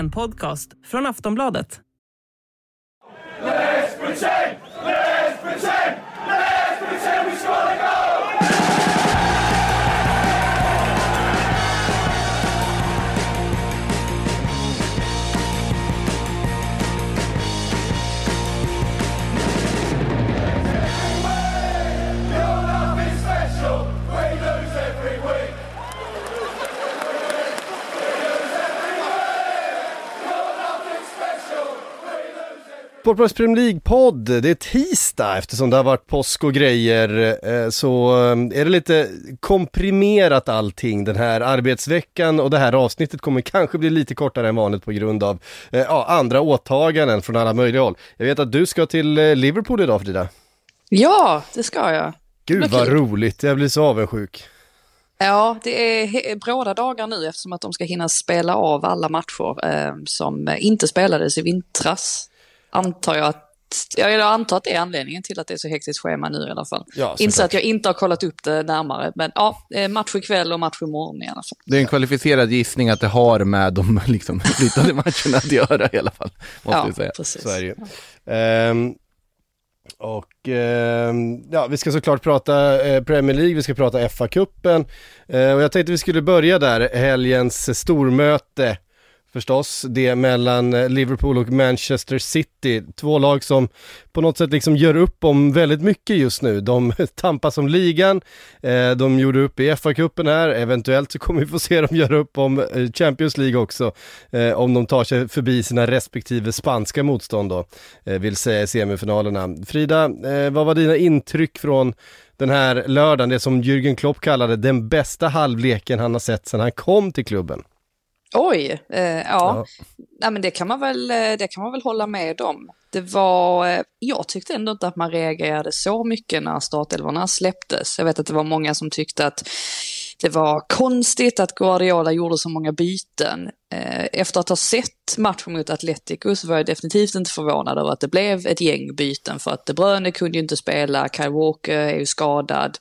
En podcast från Aftonbladet. Sportbladets Premier League-podd, det är tisdag eftersom det har varit påsk och grejer eh, så eh, är det lite komprimerat allting den här arbetsveckan och det här avsnittet kommer kanske bli lite kortare än vanligt på grund av eh, ja, andra åtaganden från alla möjliga håll. Jag vet att du ska till Liverpool idag Frida. Ja, det ska jag. Gud Vad roligt, jag blir så avundsjuk. Ja, det är bråda dagar nu eftersom att de ska hinna spela av alla matcher eh, som inte spelades i vintras. Antar jag att Ja, jag antar att det är anledningen till att det är så hektiskt schema nu i alla fall. Ja. Inser att jag inte har kollat upp det närmare, men ja, eh, match ikväll och match imorgon i alla fall. Det är en kvalificerad gissning att det har med de liksom, flyttade matcherna att göra i alla fall. Måste Ja, säga. precis. Så är det ju. Ehm, och ehm, ja, vi ska såklart prata eh, Premier League, vi ska prata FA-cupen. Eh, och jag tänkte vi skulle börja där, helgens stormöte förstås. Det mellan eh, Liverpool och Manchester City. Två lag som på något sätt liksom gör upp om väldigt mycket just nu. De tampas om ligan, eh, de gjorde upp i FA-cupen här, eventuellt så kommer vi få se dem göra upp om eh, Champions League också. Om de tar sig förbi sina respektive spanska motstånd då, vill säga i semifinalerna. Frida, vad var dina intryck från den här lördagen, det som Jürgen Klopp kallade den bästa halvleken han har sett sedan han kom till klubben? Oj, eh, ja. Ja. Nej, men det kan, man väl, eh, det kan man väl hålla med om. Det var, eh, jag tyckte ändå inte att man reagerade så mycket när startelvorna släpptes. Jag vet att det var många som tyckte att det var konstigt att Guardiola gjorde så många byten. Eh, Efter att ha sett matchen mot Atletico så var jag definitivt inte förvånad över att det blev ett gäng byten för att De Bruyne kunde ju inte spela, Kyle Walker är ju skadad.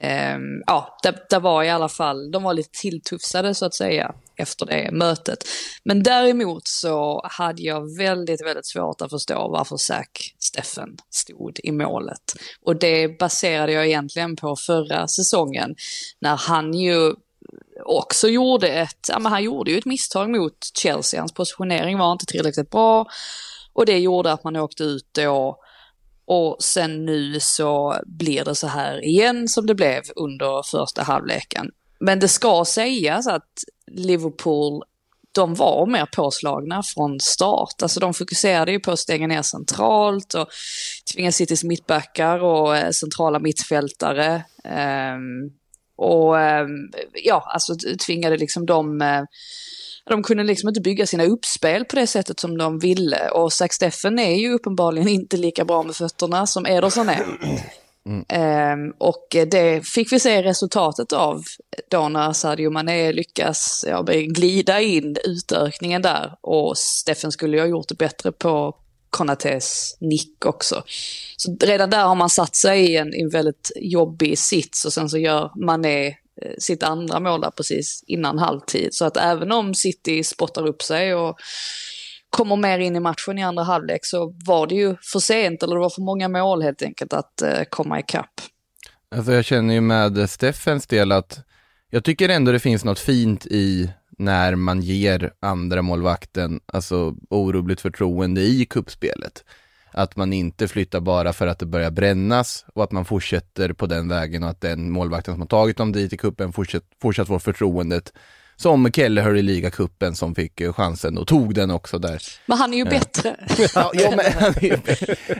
Ehm, ja, det, det var i alla fall, de var lite tilltufsade så att säga efter det mötet. Men däremot så hade jag väldigt, väldigt svårt att förstå varför Zack Steffen stod i målet. Och det baserade jag egentligen på förra säsongen när han ju också gjorde ett, ja men han gjorde ju ett misstag mot Chelsea, hans positionering var inte tillräckligt bra och det gjorde att man åkte ut då och sen nu så blir det så här igen som det blev under första halvleken. Men det ska sägas att Liverpool, de var mer påslagna från start. Alltså de fokuserade ju på att stänga ner centralt och tvinga Citys mittbackar och eh, centrala mittfältare. Um, och um, ja, alltså tvingade liksom dem Uh, de kunde liksom inte bygga sina uppspel på det sättet som de ville. Och Zack Steffen är ju uppenbarligen inte lika bra med fötterna som Ederson är. Mm. Ehm, och det fick vi se resultatet av då när Sadio Mané lyckas ja, glida in utökningen där. Och Steffen skulle ju ha gjort det bättre på Konates nick också. Så redan där har man satt sig i en, en väldigt jobbig sits och sen så gör Mané eh, sitt andra mål där precis innan halvtid. Så att även om City spottar upp sig och kommer mer in i matchen i andra halvlek så var det ju för sent, eller det var för många mål helt enkelt att eh, komma ikapp. Alltså jag känner ju med Steffens del att jag tycker ändå det finns något fint i när man ger andra målvakten alltså orubbligt förtroende i kuppspelet. Att man inte flyttar bara för att det börjar brännas och att man fortsätter på den vägen och att den målvakten som har tagit dem dit i kuppen fortsatt, fortsatt får förtroendet som Kelleher i ligacupen som fick eh, chansen och tog den också där. Men han är ju bättre. Ja, ja, men, är ju-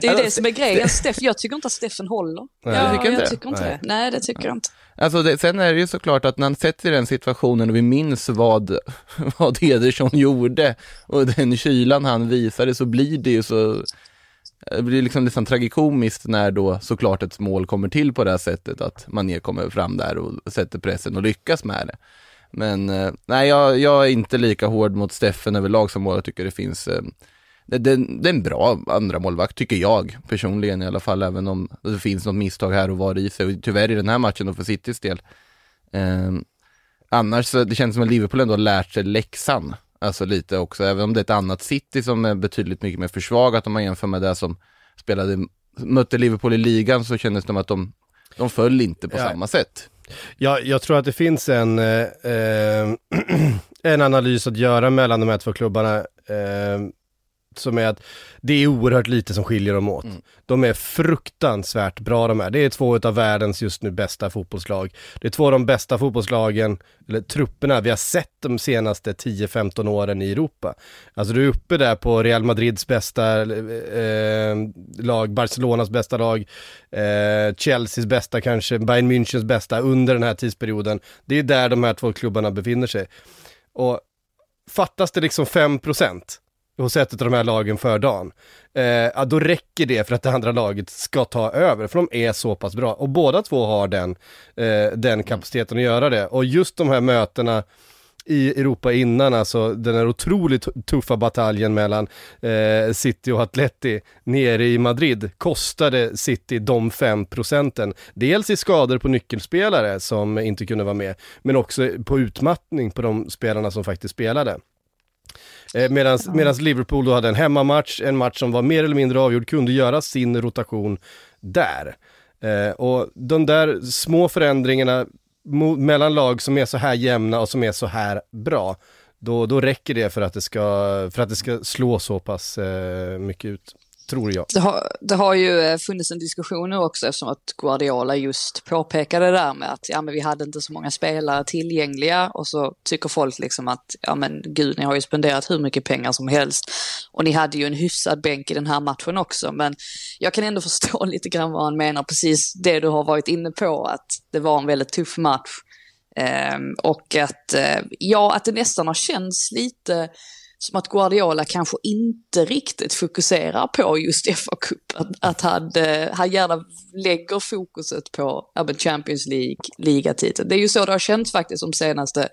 Det är det som är grejen. Steff, jag tycker inte att Steffen håller. Nej. ja, tycker jag det? tycker inte Nej. det. Nej, det tycker jag inte. Alltså det, sen är det ju såklart att när han sätter i den situationen och vi minns vad, vad Ederson gjorde och den kylan han visade så blir det ju så, det blir liksom nästan tragikomiskt när då såklart ett mål kommer till på det här sättet att Mané kommer fram där och sätter pressen och lyckas med det. Men eh, nej, jag, jag är inte lika hård mot Steffen överlag som. Jag tycker det finns eh, det, det, det är en bra andra målvakt tycker jag personligen i alla fall, även om det finns något misstag här och var i sig. Och tyvärr i den här matchen och för Citys del. Eh, annars det känns som att Liverpool ändå har lärt sig läxan. Alltså lite också, även om det är ett annat City som är betydligt mycket mer försvagat om man jämför med det som spelade, mötte Liverpool i ligan så kändes det som att de, de föll inte på Ja. samma sätt. Ja, jag tror att det finns en, eh, eh, en analys att göra mellan de här två klubbarna. Eh, som är att det är oerhört lite som skiljer dem åt. De är fruktansvärt bra de här. Det är två av världens just nu bästa fotbollslag. Det är två av de bästa fotbollslagen, eller trupperna, vi har sett de senaste 10-15 åren i Europa. Alltså du är uppe där på Real Madrids bästa eh, lag, Barcelonas bästa lag, eh, Chelseas bästa kanske, Bayern Münchens bästa under den här tidsperioden. Det är där de här två klubbarna befinner sig. Och fattas det liksom 5% hos ett av de här lagen för dagen, eh, ja, då räcker det för att det andra laget ska ta över, för de är så pass bra. Och båda två har den, eh, den kapaciteten att göra det. Och just de här mötena i Europa innan, alltså den här otroligt tuffa bataljen mellan eh, City och Atleti nere i Madrid kostade City de 5 procenten. Dels i skador på nyckelspelare som inte kunde vara med, men också på utmattning på de spelarna som faktiskt spelade. Eh, Medan Liverpool då hade en hemmamatch, en match som var mer eller mindre avgjord, kunde göra sin rotation där. Eh, och de där små förändringarna mellan lag som är så här jämna och som är så här bra, då, då räcker det för att det ska, för att det ska slå så pass eh, mycket ut, tror jag. Det har, det har ju eh, funnits en diskussion nu också eftersom att Guardiola just påpekade det där med att ja, men vi hade inte så många spelare tillgängliga och så tycker folk liksom att ja men gud ni har ju spenderat hur mycket pengar som helst. Och ni hade ju en hyfsad bänk i den här matchen också men jag kan ändå förstå lite grann vad han menar. Precis det du har varit inne på att det var en väldigt tuff match. Ehm, och att, eh, ja, att det nästan har känts lite som att Guardiola kanske inte riktigt fokuserar på just FA-cup. Att, att han, eh, han gärna lägger fokuset på ja, Champions League, ligatiteln. Det är ju så det har känts faktiskt de senaste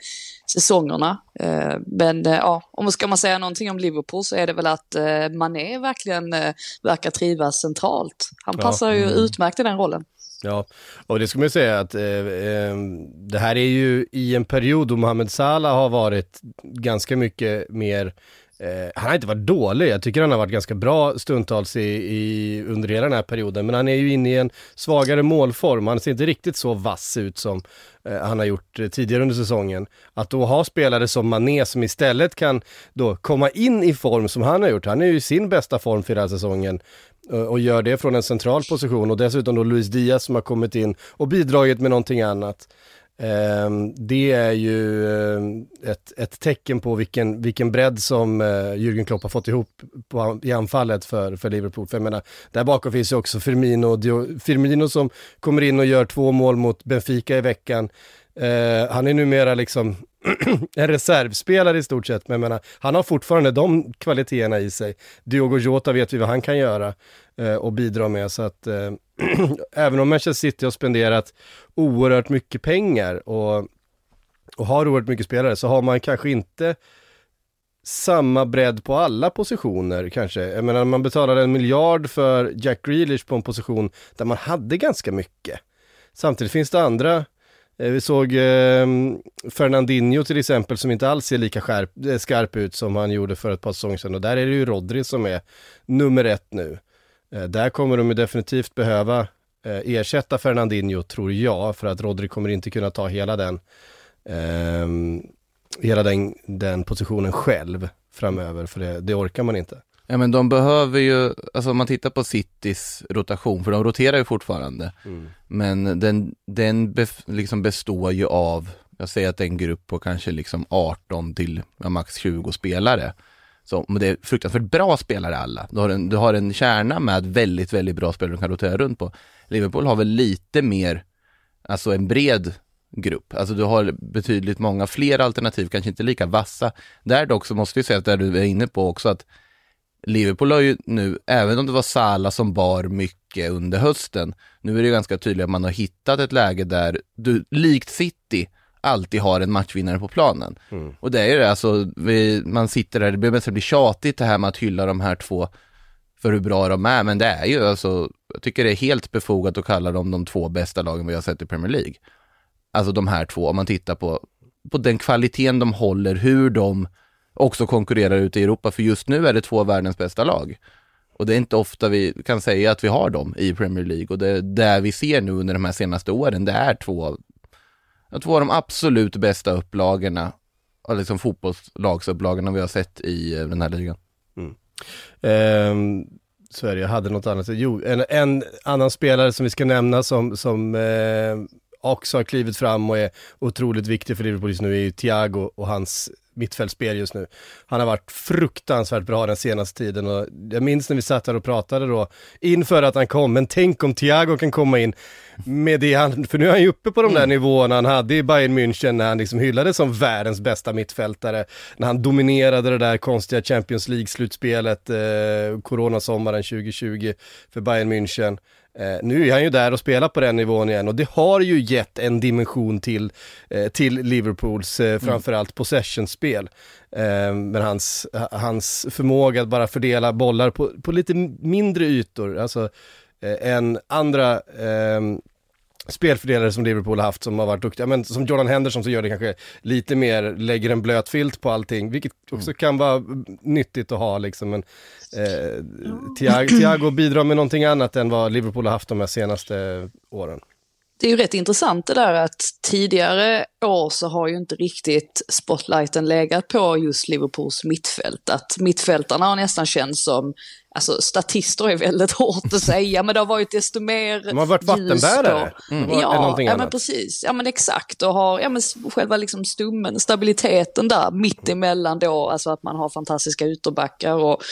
säsongerna. Eh, men eh, ja, om ska man säga någonting om Liverpool så är det väl att eh, Mané verkligen eh, verkar trivas centralt. Han Ja. passar ju utmärkt i den rollen. Ja, och det ska man ju säga att eh, eh, det här är ju i en period då Mohamed Salah har varit ganska mycket mer Eh, han har inte varit dålig, jag tycker han har varit ganska bra stundtals i, i, under hela den här perioden, men han är ju inne i en svagare målform, han ser inte riktigt så vass ut som Eh, han har gjort eh, tidigare under säsongen. Att då ha spelare som Mané som istället kan då komma in i form som han har gjort, han är ju i sin bästa form för den här säsongen, eh, och gör det från en central position och dessutom då Luis Diaz som har kommit in och bidragit med någonting annat. Ehm, det är ju eh, ett, ett tecken på vilken, vilken bredd som eh, Jürgen Klopp har fått ihop på, i anfallet för, för Liverpool. För jag menar, där bakom finns ju också Firmino, Firmino som kommer in och gör två mål mot Benfica i veckan. Eh, han är numera liksom en reservspelare i stort sett, men jag menar, han har fortfarande de kvaliteterna i sig. Diogo Jota vet vi vad han kan göra eh, och bidra med, så att eh, även om Manchester City har spenderat oerhört mycket pengar och, och har oerhört mycket spelare, så har man kanske inte samma bredd på alla positioner kanske. Jag menar, man betalade en miljard för Jack Grealish på en position där man hade ganska mycket. Samtidigt finns det andra Eh, vi såg eh, Fernandinho till exempel som inte alls ser lika skärp, eh, skarp ut som han gjorde för ett par säsonger sedan och där är det ju Rodri som är nummer ett nu. Eh, där kommer de ju definitivt behöva eh, ersätta Fernandinho tror jag för att Rodri kommer inte kunna ta hela den ehm, hela den, den positionen själv framöver för det, det orkar man inte. Ja men de behöver ju, alltså om man tittar på Citys rotation, för de roterar ju fortfarande. Men den, den bef, liksom består ju av jag säger att det är en grupp på kanske liksom 18 till ja, max 20 spelare. Så, men det är fruktansvärt bra spelare alla. Du har, en, du har en kärna med väldigt, väldigt bra spelare du kan rotera runt på. Liverpool har väl lite mer, alltså en bred grupp. Alltså du har betydligt många fler alternativ, kanske inte lika vassa. Där dock så måste vi säga att det du är inne på också att Liverpool har ju nu, även om det var Sala som bar mycket under hösten, nu är det ganska tydligt att man har hittat ett läge där du, likt City, alltid har en matchvinnare på planen. Mm. Och det är det, alltså, vi, man sitter där, det blir nästan bli tjatigt det här med att hylla de här två för hur bra de är, men det är ju alltså, jag tycker det är helt befogat att kalla dem de två bästa lagen vi har sett i Premier League. Alltså de här två, om man tittar på, på den kvaliteten de håller, hur de också konkurrerar ute i Europa, för just nu är det två av världens bästa lag. Och det är inte ofta vi kan säga att vi har dem i Premier League och det, det vi ser nu under de här senaste åren, det är två, två av de absolut bästa upplagorna, liksom fotbollslagsupplagorna vi har sett i eh, den här ligan. Mm. Um... Sverige hade något annat. Jo, en, en, annan spelare som vi ska nämna som, som eh, också har klivit fram och är otroligt viktig för Liverpool just nu är ju Thiago och hans mittfältspel just nu. Han har varit fruktansvärt bra den senaste tiden och jag minns när vi satt här och pratade då inför att han kom, men tänk om Thiago kan komma in med det han, för nu är han ju uppe på de där mm. nivåerna han hade i Bayern München när han liksom hyllades som världens bästa mittfältare, när han dominerade det där konstiga Champions League-slutspelet, eh, coronasommaren 2020 för Bayern München. Eh, nu är han ju där och spelar på den nivån igen och det har ju gett en dimension till, eh, till Liverpools eh, mm. framförallt possession-spel. Eh, men hans, hans förmåga att bara fördela bollar på, på lite mindre ytor, alltså eh, än andra ehm, spelfördelare som Liverpool har haft som har varit duktiga, men som Jordan Henderson så gör det kanske lite mer, lägger en blöt filt på allting, vilket också mm. kan vara nyttigt att ha liksom. Men, eh, Thiago, Thiago bidrar med någonting annat än vad Liverpool har haft de här senaste åren. Det är ju rätt intressant det där att tidigare år så har ju inte riktigt spotlighten legat på just Liverpools mittfält. Att mittfältarna har nästan känts som Alltså statister är väldigt hårt att säga, men det har varit desto mer De har varit vattenbärare. Mm. Ja, ja men precis. Ja men exakt. Och har ja, men själva liksom stummen, stabiliteten där mittemellan då, alltså att man har fantastiska ytterbackar och,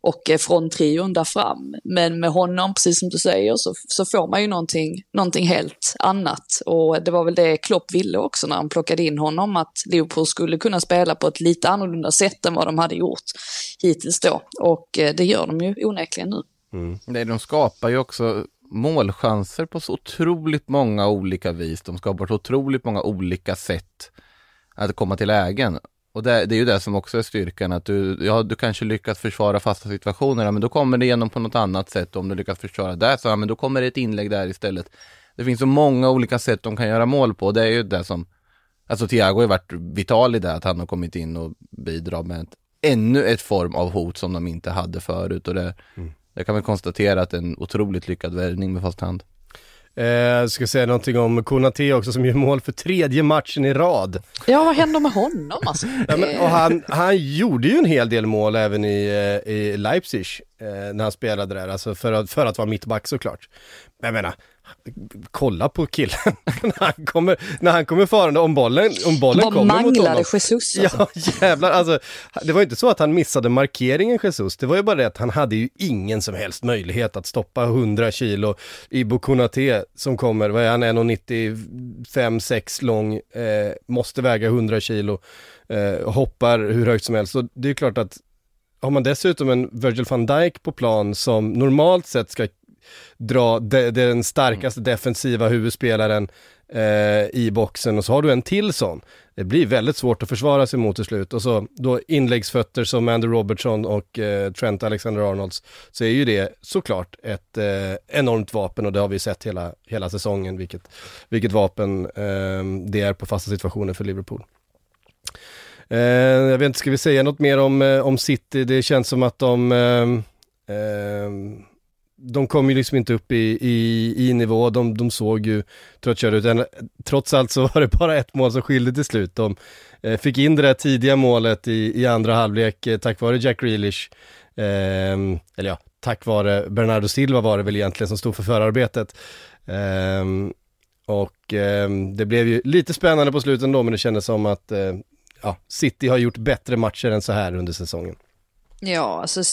och fronttrion där fram. Men med honom, precis som du säger, så, så får man ju någonting, någonting helt annat. Och det var väl det Klopp ville också när han plockade in honom, att Liverpool skulle kunna spela på ett lite annorlunda sätt än vad de hade gjort hittills då. Och eh, det gör de ju onekligen nu. Mm. Nej, de skapar ju också målchanser på så otroligt många olika vis. De skapar så otroligt många olika sätt att komma till lägen. Och det, det, är ju det som också är styrkan, att du, ja, du kanske lyckas försvara fasta situationer, men då kommer det igenom på något annat sätt. Om du lyckas försvara där, så ja, men då kommer det ett inlägg där istället. Det finns så många olika sätt de kan göra mål på. Det är ju det som, alltså Thiago har ju varit vital i det, att han har kommit in och bidrar med ett, ännu ett form av hot som de inte hade förut. Och det, mm. det kan vi konstatera att det är en otroligt lyckad värvning med fast hand. Jag eh, ska säga någonting om Konate också som gör mål för tredje matchen i rad. Ja, vad händer med honom alltså? ja, men, och han, han gjorde ju en hel del mål även i, eh, i Leipzig eh, när han spelade där, alltså för att, för att vara mittback såklart. Men jag menar, kolla på killen när han kommer, när han kommer farande om bollen, om bollen Vad kommer mot honom. Jesus alltså. Ja jävlar, alltså det var inte så att han missade markeringen Jesus, det var ju bara det att han hade ju ingen som helst möjlighet att stoppa 100 kilo i Bukonate som kommer, vad är han, 1,95-6 lång, eh, måste väga 100 kilo, eh, hoppar hur högt som helst. Så det är klart att har man dessutom en Virgil van Dijk på plan som normalt sett ska dra de, den starkaste defensiva huvudspelaren eh, i boxen och så har du en till sån. Det blir väldigt svårt att försvara sig mot till slut och så då inläggsfötter som Andy Robertson och eh, Trent Alexander-Arnolds så är ju det såklart ett eh, enormt vapen och det har vi sett hela, hela säsongen vilket, vilket vapen eh, det är på fasta situationer för Liverpool. Eh, jag vet inte, ska vi säga något mer om, eh, om City? Det känns som att de de kom ju liksom inte upp i, i, i nivå, de, de såg ju tröttkörda ut. Trots allt så var det bara ett mål som skilde till slut. De eh, fick in det där tidiga målet i, i andra halvlek eh, tack vare Jack Grealish. Eh, eller ja, tack vare Bernardo Silva var det väl egentligen som stod för förarbetet. Eh, Och eh, det blev ju lite spännande på slutet ändå, men det kändes som att eh, ja, City har gjort bättre matcher än så här under säsongen. Ja, alltså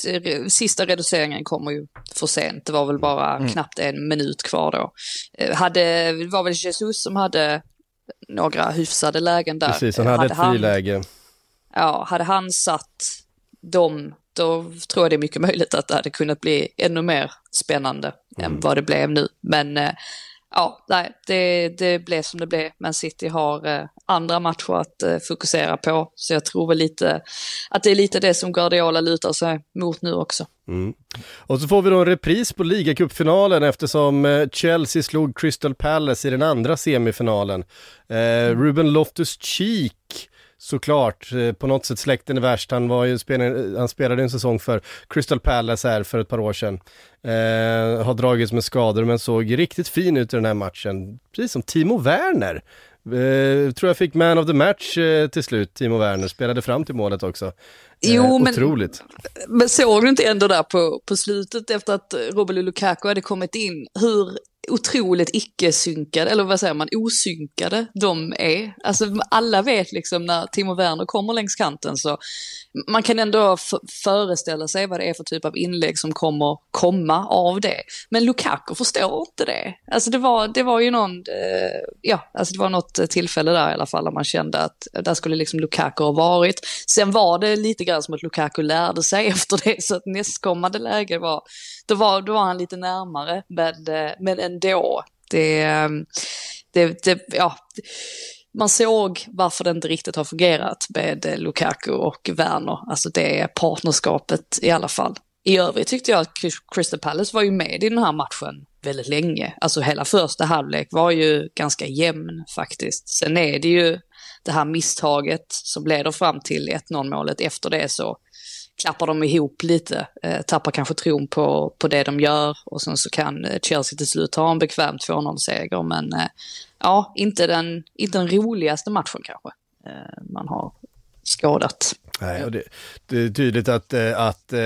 sista reduceringen kommer ju för sent. Det var väl bara mm. knappt en minut kvar då. Eh, hade, det var väl Jesus som hade några hyfsade lägen där. Precis, han hade, hade ett friläge. Ja, hade han satt dem, då tror jag det är mycket möjligt att det hade kunnat bli ännu mer spännande mm. än vad det blev nu. Men eh, ja, nej, det, det blev som det blev. Men City har eh, andra matcher att eh, fokusera på. Så jag tror väl lite att det är lite det som Guardiola lutar sig mot nu också. Mm. Och så får vi då en repris på ligacupfinalen eftersom eh, Chelsea slog Crystal Palace i den andra semifinalen. Eh. Ruben Loftus-Cheek såklart, eh, på något sätt släkten är värst. Han, var ju, spelade, han spelade en säsong för Crystal Palace här för ett par år sedan. Eh, har dragits med skador men såg riktigt fin ut i den här matchen. Precis som Timo Werner. Eh, tror jag fick man of the match eh, till slut, Timo Werner, spelade fram till målet också. Eh, jo, men, otroligt. men såg du inte ändå där på, på slutet efter att Robert Lukaku hade kommit in, hur otroligt icke-synkade, eller vad säger man, osynkade de är. Alltså alla vet liksom när Timo Werner kommer längs kanten så man kan ändå föreställa sig vad det är för typ av inlägg som kommer komma av det. Men Lukaku förstår inte det. Alltså det var, det var ju någon, eh, ja, alltså det var något eh, tillfälle där i alla fall där man kände att där skulle liksom Lukaku ha varit. Sen var det lite grann som att Lukaku lärde sig efter det så att nästkommande läge var, då var, då var han lite närmare men, eh, men ändå. Det, eh, det, det ja man såg varför det inte riktigt har fungerat med eh, Lukaku och Werner, alltså det partnerskapet i alla fall. I övrigt tyckte jag att Crystal Palace var ju med i den här matchen väldigt länge. Alltså hela första halvlek var ju ganska jämn faktiskt. Sen är det ju det här misstaget som leder fram till 1-0 målet. Efter det så klappar de ihop lite, eh, tappar kanske tron på, på det de gör och sen så kan eh, Chelsea till slut ta en bekväm 2-0-seger. Men eh, ja, inte den, inte den roligaste matchen kanske eh, man har skådat. Nej, och det, det är tydligt att, eh, att eh,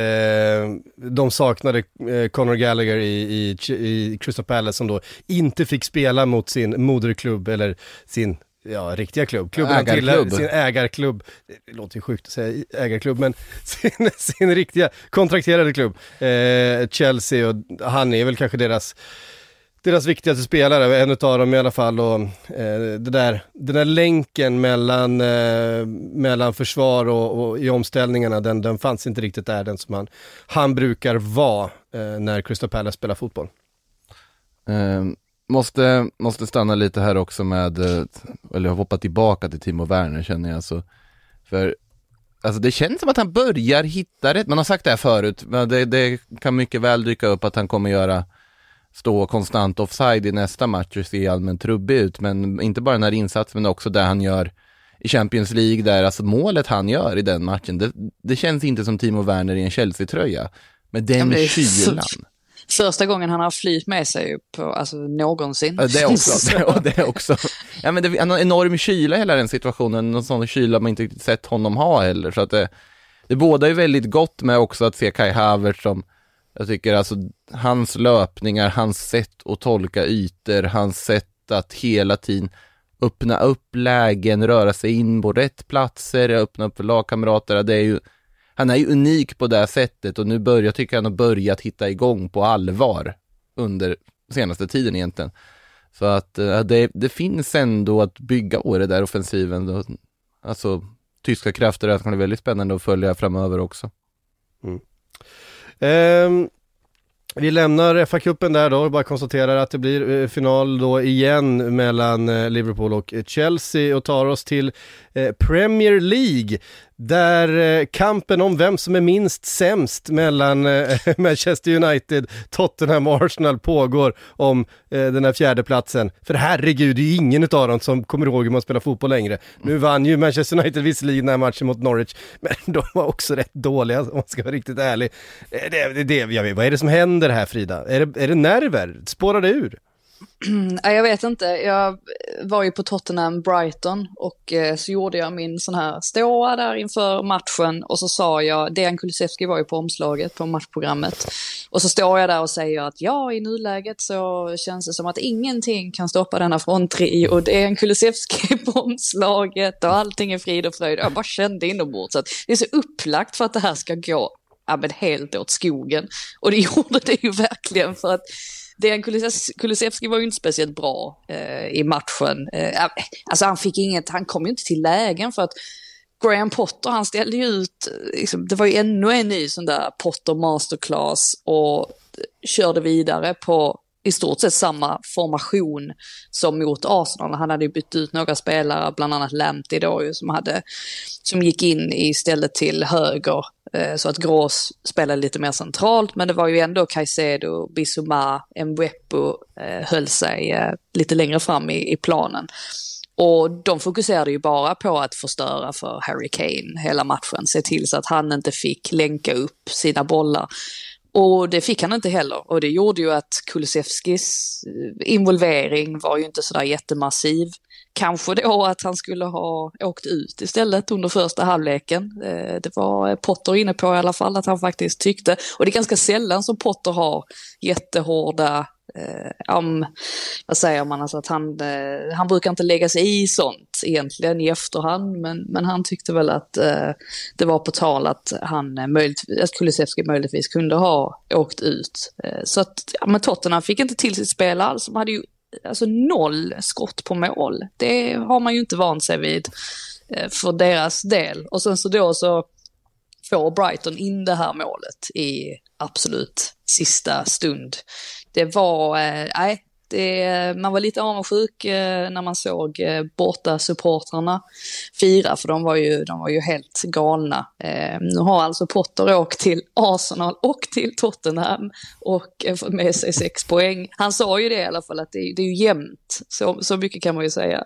de saknade Conor Gallagher i, i, i Crystal Palace som då inte fick spela mot sin moderklubb eller sin ja, riktiga klubb. Klubben ägarklubb. sin ägarklubb. Det låter ju sjukt att säga ägarklubb, men sin, sin riktiga kontrakterade klubb. Eh, Chelsea och han är väl kanske deras deras viktigaste spelare, en av dem i alla fall och eh, det där, den där länken mellan, eh, mellan försvar och, och, i omställningarna, den, den fanns inte riktigt där, den som han, han brukar vara eh, när Crystal Palace spelar fotboll. Um Måste, måste stanna lite här också med, eh, eller hoppa tillbaka till Timo Werner känner jag så. För Alltså det känns som att han börjar hitta rätt, man har sagt det här förut, men det, det kan mycket väl dyka upp att han kommer göra stå konstant offside i nästa match och se allmänt trubbig ut, men inte bara den här insatsen, men också det han gör i Champions League där, alltså målet han gör i den matchen, det, det känns inte som Timo Werner i en Chelsea-tröja. Men den ja, kylan första gången han har flyt med sig på, alltså någonsin. Det också, det, det också. Ja men det är en enorm kyla i hela den situationen, någon sån kyla man inte riktigt sett honom ha heller, så att det, det båda är väldigt gott med också att se Kai Havertz som, jag tycker alltså, hans löpningar, hans sätt att tolka ytor, hans sätt att hela tiden öppna upp lägen, röra sig in på rätt platser, öppna upp för lagkamrater, det är ju han är ju unik på det sättet och nu börjar, tycker han har börjat hitta igång på allvar under senaste tiden egentligen. Så att eh, det, det finns ändå att bygga på det där offensiven. Alltså tyska krafter, det kan bli väldigt spännande att följa framöver också. Mm. Um, vi lämnar FA-cupen där då, bara konstaterar att det blir eh, final då igen mellan eh, Liverpool och Chelsea och tar oss till Premier League där eh, kampen om vem som är minst sämst mellan eh, Manchester United, Tottenham och Arsenal pågår om eh, den här fjärde platsen. För herregud, det är ju ingen av dem som kommer ihåg hur man spelar fotboll längre. Nu vann ju Manchester United visserligen den här matchen mot Norwich, men de var också rätt dåliga om man ska vara riktigt ärlig. Det, det, det, jag vet, vad är det som händer här Frida? Är det, är det nerver? Spårar det ur? Jag vet inte, jag var ju på Tottenham Brighton och eh, så gjorde jag min sån här ståa där inför matchen och så sa jag, Dejan Kulusevski var ju på omslaget på matchprogrammet. Och så står jag där och säger att ja, i nuläget så känns det som att ingenting kan stoppa denna fronttrio. Dejan Kulusevski på omslaget och allting är frid och fröjd. Jag bara kände inombords att det är så upplagt för att det här ska gå ja, men helt åt skogen. Och det gjorde det ju verkligen för att Dejan Kulusevski var ju inte speciellt bra eh, i matchen. Eh, äh, alltså han fick inget, han kom ju inte till lägen för att Graham Potter han ställde ju ut, eh, liksom, det var ju ännu en ny sån där Potter masterclass och eh, körde vidare på i stort sett samma formation som mot Arsenal. Han hade ju bytt ut några spelare, bland annat Lamptey då ju, som, hade, som gick in istället till höger. Eh, så att Grås spelade lite mer centralt, men det var ju ändå Caicedo, Bissouma, Mbwepo eh, höll sig eh, lite längre fram i, i planen. Och de fokuserade ju bara på att förstöra för Harry Kane hela matchen, se till så att han inte fick länka upp sina bollar. Och det fick han inte heller och det gjorde ju att Kulusevskis eh, involvering var ju inte sådär jättemassiv. Kanske då att han skulle ha åkt ut istället under första halvleken. Eh, det var Potter inne på i alla fall att han faktiskt tyckte. Och det är ganska sällan som Potter har jättehårda eh, om, vad säger man, alltså att han, eh, han brukar inte lägga sig i sånt egentligen i efterhand, men, men han tyckte väl att eh, det var på tal att han eh, möjligtvis, att Kulusevski möjligtvis kunde ha åkt ut. Eh, så att, ja men Tottenham fick inte till sitt spel alls, de hade ju alltså noll skott på mål. Det har man ju inte vant sig vid eh, för deras del. Och sen så då så får Brighton in det här målet i absolut sista stund det var, eh, nej, det, man var lite avundsjuk eh, när man såg eh, borta supportrarna fira, för de var ju, de var ju helt galna. Eh, nu har alltså Potter åkt till Arsenal och till Tottenham och eh, fått med sig sex poäng. Han sa ju det i alla fall, att det, det är ju jämnt, så, så mycket kan man ju säga.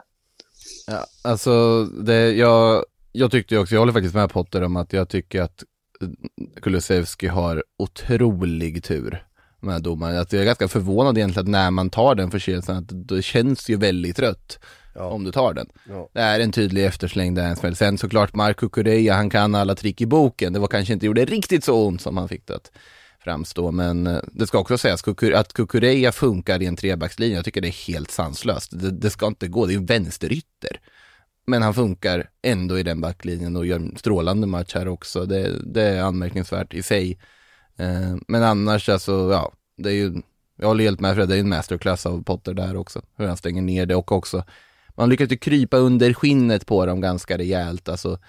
Ja, alltså, det, jag, jag tyckte också, jag håller faktiskt med Potter om att jag tycker att eh, Kulusevski har otrolig tur med domaren. Att jag är ganska förvånad egentligen att när man tar den förseelsen, att det känns ju väldigt trött. Ja. Om du tar den. Ja. Det är en tydlig eftersläng där en smäll. Sen såklart Marco Correa, han kan alla trick i boken. Det var kanske inte gjorde riktigt så ont som han fick det att framstå. Men eh, det ska också sägas att Kukureya funkar i en trebackslinje. Jag tycker det är helt sanslöst. Det, det ska inte gå, det är ju vänsterytter. Men han funkar ändå i den backlinjen och gör en strålande match här också. Det, det är anmärkningsvärt i sig. Eh, men annars alltså, ja, det är ju, jag håller helt med Fred, det är en masterclass av Potter där också. Hur han stänger ner det och också, man lyckas ju krypa under skinnet på dem ganska rejält. Alltså,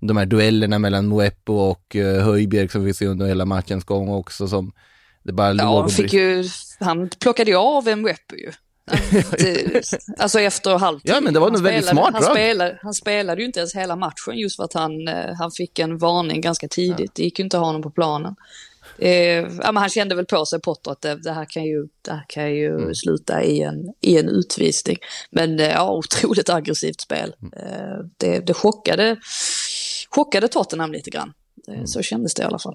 de här duellerna mellan Moepo och uh, Höjbjerg som vi ser under hela matchens gång också som det bara Ja, han fick ju, han plockade ju av Moepo ju. alltså efter halvtid. Ja men det var nog väldigt smart han spelade, han spelade ju inte ens hela matchen just för att han, eh, han fick en varning ganska tidigt. Ja. Det gick ju inte att ha honom på planen. Eh, ja, han kände väl på sig Potter att det, det här kan ju, det här kan ju mm. sluta i en, i en utvisning. Men eh, ja, otroligt aggressivt spel. Mm. Eh, det, det chockade, chockade Tottenham lite grann. Eh, mm. Så kändes det i alla fall.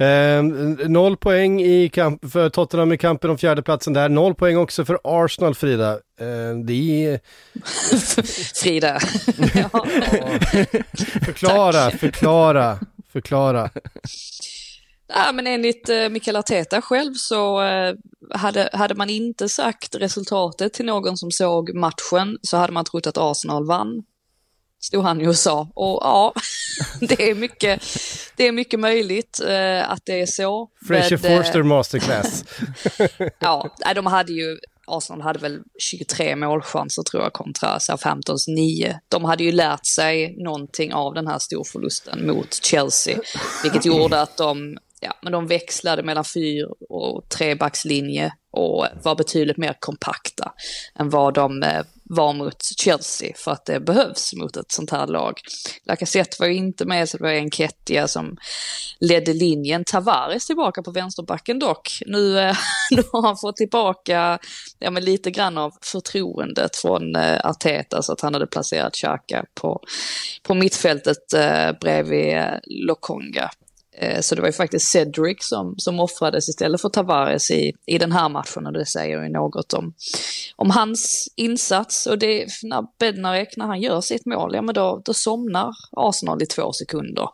Eh, noll poäng i kamp för Tottenham i kampen om fjärdeplatsen där. Noll poäng också för Arsenal, Frida. Eh, det är... Frida. Förklara, förklara, förklara. Ja, men enligt eh, Mikael Arteta själv så eh, hade, hade man inte sagt resultatet till någon som såg matchen så hade man trott att Arsenal vann stod han ju och sa. Och ja, det är mycket, det är mycket möjligt eh, att det är så. Fraser Forster masterclass. ja, de hade ju, Arsenal hade väl 23 målchanser tror jag kontra Southamptons 9. De hade ju lärt sig någonting av den här storförlusten mot Chelsea, vilket gjorde att de ja, men de växlade mellan fyr och trebackslinje och var betydligt mer kompakta än vad de var mot Chelsea för att det behövs mot ett sånt här lag. Lacazette var ju inte med, så det var Enketia som ledde linjen. Tavares tillbaka på vänsterbacken dock. Nu, eh, nu har han fått tillbaka ja, men lite grann av förtroendet från eh, Arteta så att han hade placerat Xhaka på, på mittfältet eh, bredvid eh, Lokonga. Eh, så det var ju faktiskt Cedric som, som offrades istället för Tavares i, i den här matchen och det säger ju något om, om hans insats. Och det, när Bednarek, när han gör sitt mål, ja men då, då somnar Arsenal i två sekunder.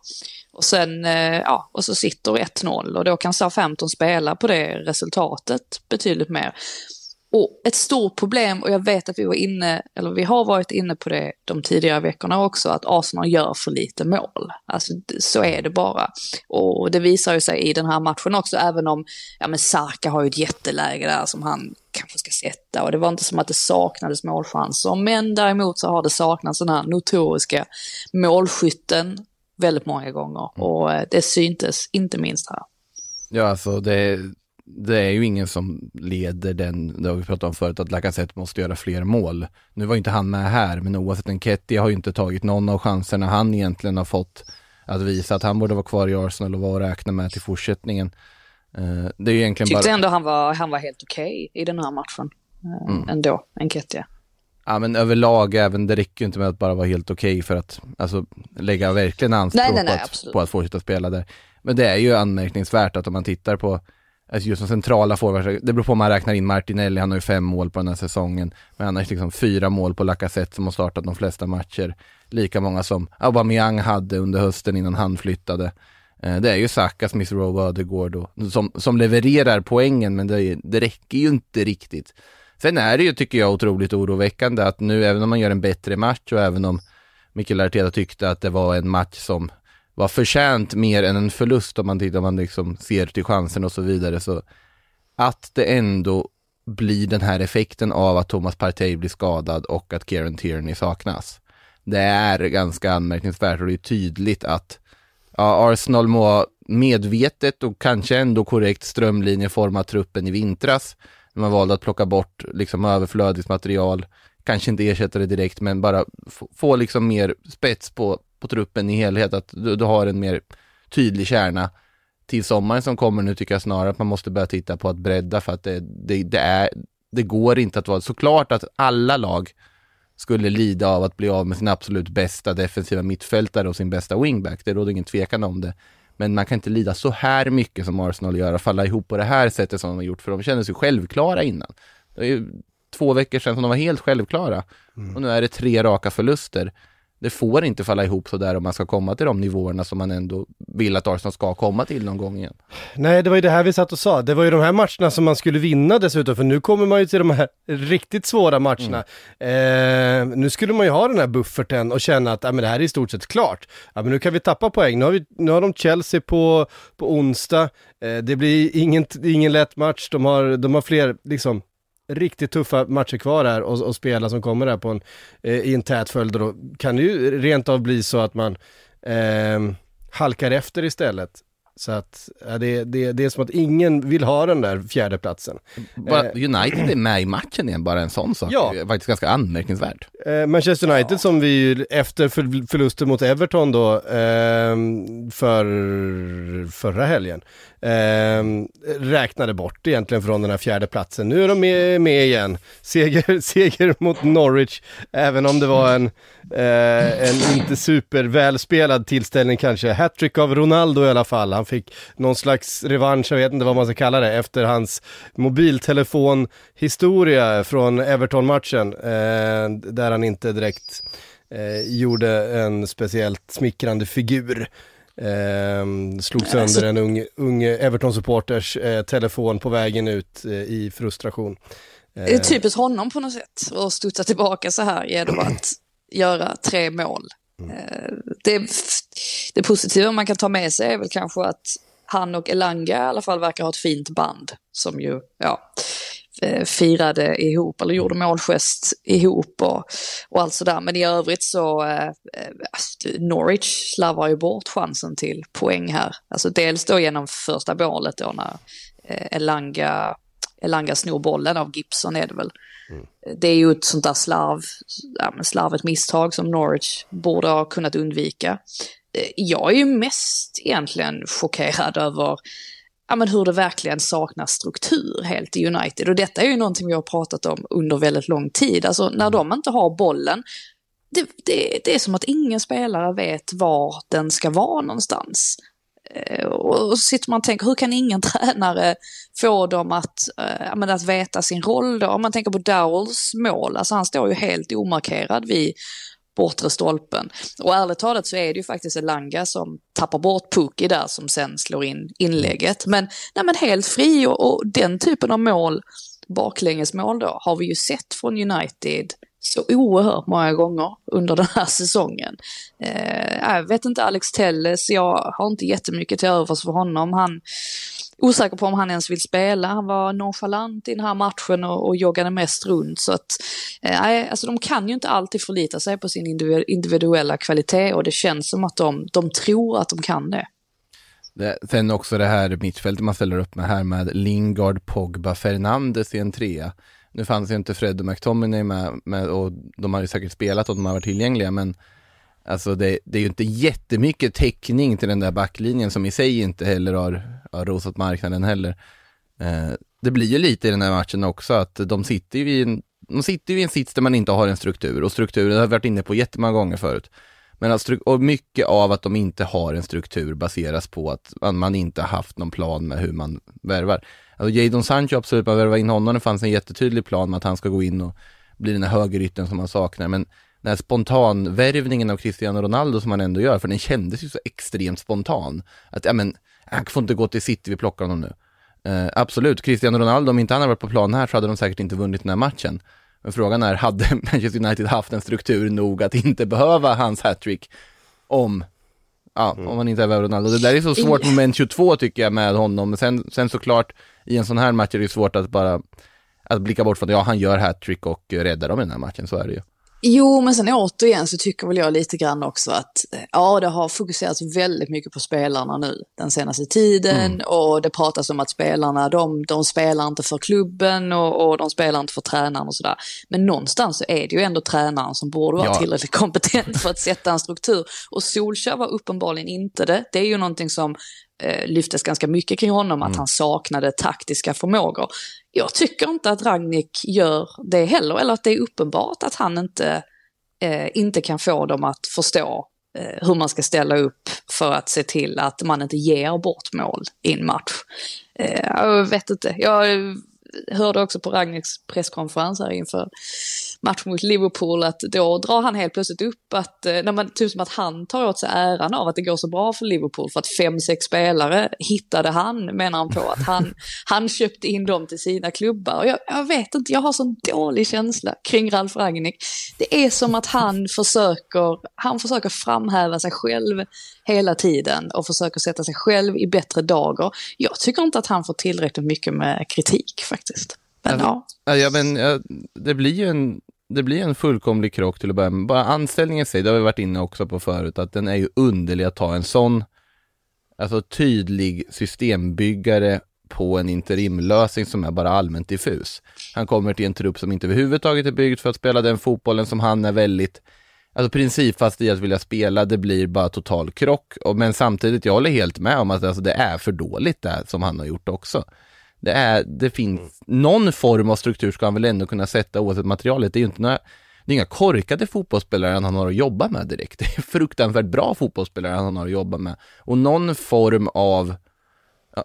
Och sen, eh, ja, och så sitter 1-0 och då kan Southampton spela på det resultatet betydligt mer. Och ett stort problem, och jag vet att vi var inne, eller vi har varit inne på det de tidigare veckorna också, att Arsenal gör för lite mål. Alltså så är det bara. Och det visar ju sig i den här matchen också, även om, ja men Sarka har ju ett jätteläge där som han kanske ska sätta och det var inte som att det saknades målchanser. Men däremot så har det saknats den här notoriska målskytten väldigt många gånger och eh, det syntes inte minst här. Ja, alltså det det är ju ingen som leder den, det har vi pratat om förut, att Lacazette måste göra fler mål. Nu var ju inte han med här, men oavsett Enketia har ju inte tagit någon av chanserna han egentligen har fått att visa att han borde vara kvar i Arsenal och vara att räkna med till fortsättningen. Uh, det är ju egentligen Tyckte bara... ändå han var, han var helt okej okay i den här matchen. Uh, mm. Ändå, Enketia. Ja men överlag även, det räcker ju inte med att bara vara helt okej okay för att alltså, lägga verkligen anspråk nej, nej, nej, på, att, på att fortsätta spela där. Men det är ju anmärkningsvärt att om man tittar på Alltså just som centrala forwards, det beror på om man räknar in Martinelli, han har ju fem mål på den här säsongen. Men annars liksom fyra mål på Lacazette som har startat de flesta matcher. Lika många som Aubameyang hade under hösten innan han flyttade. Eh, det är ju Saka, Smith Rowe och Ödegård som, som levererar poängen men det, det räcker ju inte riktigt. Sen är det ju, tycker jag, otroligt oroväckande att nu, även om man gör en bättre match och även om Mikael Arteta tyckte att det var en match som var förtjänt mer än en förlust om man tittar, om man liksom ser till chansen och så vidare. Så att det ändå blir den här effekten av att Thomas Partey blir skadad och att Kieran Tierney saknas. Det är ganska anmärkningsvärt och det är tydligt att ja, Arsenal må medvetet och kanske ändå korrekt strömlinjeforma truppen i vintras. Man valde att plocka bort liksom överflödigt material, kanske inte ersätta det direkt men bara få liksom mer spets på på truppen i helhet, att du, du har en mer tydlig kärna. Till sommaren som kommer nu tycker jag snarare att man måste börja titta på att bredda för att det, det, det är, det går inte att vara, såklart att alla lag skulle lida av att bli av med sin absolut bästa defensiva mittfältare och sin bästa wingback. Det råder ingen tvekan om det. Men man kan inte lida så här mycket som Arsenal gör och falla ihop på det här sättet som de har gjort, för de kände sig självklara innan. Det är ju två veckor sedan som de var helt självklara. Mm. Och nu är det tre raka förluster det får inte falla ihop så där om man ska komma till de nivåerna som man ändå vill att Arsenal ska komma till någon gång igen. Nej, det var ju det här vi satt och sa. Det var ju de här matcherna som man skulle vinna dessutom, för nu kommer man ju till de här riktigt svåra matcherna. Mm. Eh, nu skulle man ju ha den här bufferten och känna att ja, men det här är i stort sett klart. Ja, men nu kan vi tappa poäng. Nu har, vi, nu har de Chelsea på, på onsdag. Eh, det blir ingen, ingen lätt match. De har, de har fler, liksom, riktigt tuffa matcher kvar här och, och spela som kommer där på en, eh, i en tät följd då kan det ju rent av bli så att man eh, halkar efter istället. Så att ja, det, det, det är som att ingen vill ha den där fjärdeplatsen. Bara, eh, United är med i matchen igen, bara en sån sak. Ja. Det är faktiskt ganska anmärkningsvärt. Eh, Manchester United ja. som vi efter för, förlusten mot Everton då eh, för förra helgen eh, räknade bort egentligen från den här fjärde platsen. Nu är de med, med igen. Seger, seger mot Norwich, även om det var en, eh, en inte supervälspelad tillställning kanske. Hattrick av Ronaldo i alla fall. Han fick någon slags revansch, jag vet inte vad man ska kalla det, efter hans mobiltelefonhistoria från Everton-matchen. Eh, där han inte direkt eh, gjorde en speciellt smickrande figur. Eh, slog sönder alltså... en ung, ung Everton-supporters eh, telefon på vägen ut eh, i frustration. Det är typiskt honom på något sätt, att studsa tillbaka så här genom att göra tre mål. Mm. Eh, det, det positiva man kan ta med sig är väl kanske att han och Elanga i alla fall verkar ha ett fint band som ju, ja, eh, firade ihop eller gjorde målgest ihop och, och allt sådär. Men i övrigt så, eh, eh, Norwich slarvar ju bort chansen till poäng här. Alltså dels då genom första målet då när eh, Elanga Elanga snor bollen av Gibson är det väl. Det är ju ett sånt där slarv, ja, men slarvigt misstag som Norwich borde ha kunnat undvika. Eh, Jag är ju mest egentligen chockerad över ja, men hur det verkligen saknas struktur helt i United. Och detta är ju någonting vi har pratat om under väldigt lång tid. Alltså när de inte har bollen, det, det, det är som att ingen spelare vet var den ska vara någonstans. Eh, och så sitter man och tänker, hur kan ingen tränare få dem att, eh, att veta sin roll då? Om man tänker på Dowells mål, alltså han står ju helt omarkerad vid bortre stolpen. Och ärligt talat så är det ju faktiskt Elanga som tappar bort Pukki där som sen slår in inlägget. Men, nej, men helt fri och, och den typen av mål, baklängesmål då, har vi ju sett från United så oerhört många gånger under den här säsongen. Eh, jag vet inte, Alex Telles, jag har inte jättemycket till övers för honom. Han osäker på om han ens vill spela. Han var nonchalant i den här matchen och, och joggade mest runt. Så att, eh, alltså de kan ju inte alltid förlita sig på sin individuella kvalitet och det känns som att de, de tror att de kan det. Det, sen också det här mittfältet man ställer upp med här med Lingard, Pogba, Fernandes i en trea. Nu fanns ju inte Fred och McTominay med, med och de har ju säkert spelat och de har varit tillgängliga men Alltså det, det är ju inte jättemycket täckning till den där backlinjen som i sig inte heller har, har rosat marknaden heller. Eh, det blir ju lite i den här matchen också att de sitter ju i en, de sitter ju i en sits där man inte har en struktur och strukturen har vi varit inne på jättemånga gånger förut. Men att och mycket av att de inte har en struktur baseras på att man, inte har haft någon plan med hur man värvar. Alltså Jadon Sancho, absolut, man värvar in honom, det fanns en jättetydlig plan med att han ska gå in och bli den här högerytten som man saknar, men den här spontanvärvningen av Cristiano Ronaldo som man ändå gör, för den kändes ju så extremt spontan. Att, ja men, han får inte gå till City, vi plockar honom nu. Uh, absolut, Cristiano Ronaldo, om inte han hade varit på plan här så hade de säkert inte vunnit den här matchen. Men frågan är, hade Manchester United haft en struktur nog att inte behöva hans hattrick om, ja, om man inte är Ronaldo. Det där är så svårt moment 22 tycker jag med honom. Men sen, sen såklart, i en sån här match är det svårt att bara, att blicka bort från att ja, han gör hattrick och räddar dem i den här matchen, så är det ju. Jo, men sen återigen så tycker väl jag lite grann också att eh, ja, det har fokuserats väldigt mycket på spelarna nu den senaste tiden och det pratas om att spelarna, de, de spelar inte för klubben och, och de spelar inte för tränaren och sådär. Men någonstans så är det ju ändå tränaren som borde vara Ja. tillräckligt kompetent för att sätta en struktur. Och Solskjaer var uppenbarligen inte det. Det är ju någonting som eh, lyftes ganska mycket kring honom, att han saknade taktiska förmågor. Jag tycker inte att Ragnik gör det heller, eller att det är uppenbart att han inte, eh, inte kan få dem att förstå eh, hur man ska ställa upp för att se till att man inte ger bort mål i en match. Eh, jag vet inte, jag hörde också på Ragniks presskonferens här inför matchen mot Liverpool att då drar han helt plötsligt upp att, eh, när man, typ som att han tar åt sig äran av att det går så bra för Liverpool för att fem, sex spelare hittade han, menar han på att han, han köpte in dem till sina klubbar. Och jag, jag vet inte, jag har sån dålig känsla kring Ralf Ragnik. Det är som att han försöker, han försöker framhäva sig själv hela tiden och försöker sätta sig själv i bättre dagar. Jag tycker inte att han får tillräckligt mycket med kritik faktiskt. Men ja. Ja, men ja, det blir ju en, det blir en fullkomlig krock till att börja med. Bara anställningen i sig, det har vi varit inne också på förut, att den är ju underlig att ta en sån, alltså tydlig systembyggare på en interimlösning som är bara allmänt diffus. Han kommer till en trupp som inte överhuvudtaget är byggd för att spela den fotbollen som han är väldigt Alltså principfast i att vilja spela, det blir bara total krock. Men samtidigt, jag håller helt med om att alltså, det är för dåligt det som han har gjort också. Det, är, det finns, någon form av struktur ska han väl ändå kunna sätta oavsett materialet. Det är ju inte några, det är inga korkade fotbollsspelare han har att jobba med direkt. Det är fruktansvärt bra fotbollsspelare han har att jobba med. Och någon form av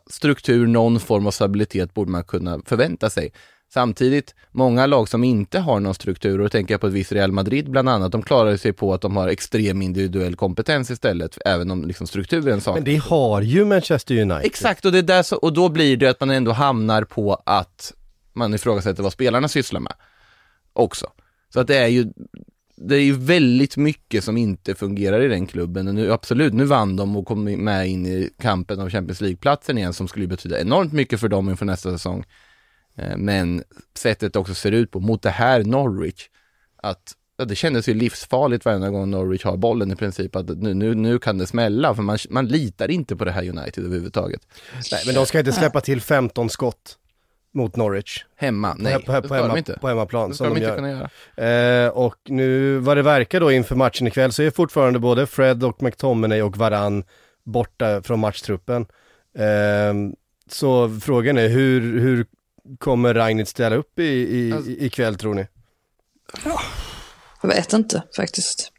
struktur, någon form av stabilitet borde man kunna förvänta sig. Samtidigt, många lag som inte har någon struktur, och då tänker jag på ett visst Real Madrid bland annat, de klarar sig på att de har extrem individuell kompetens istället, även om liksom strukturen saknas. Men det har ju Manchester United. Exakt, och, det är där så, och då blir det att man ändå hamnar på att man ifrågasätter vad spelarna sysslar med också. Så att det är ju det är ju väldigt mycket som inte fungerar i den klubben. Och nu, absolut, nu vann de och kom med in i kampen om Champions League-platsen igen som skulle betyda enormt mycket för dem inför nästa säsong. Eh, Men sättet det också ser ut på mot det här Norwich, att ja, det kändes ju livsfarligt varenda gång Norwich har bollen i princip, att nu, nu, nu kan det smälla, för man, man litar inte på det här United överhuvudtaget. Nej, men de ska inte släppa till 15 skott. mot Norwich. Hemma? Nej, på, på, på, hemma, inte. på hemmaplan Det ska som de inte kunna göra. Eh, och nu vad det verkar då inför matchen ikväll så är fortfarande både Fred och McTominay och Varann borta från matchtruppen. Eh, så frågan är hur, hur kommer Ragnet ställa upp i, i, Alltså- ikväll tror ni? Jag vet inte faktiskt.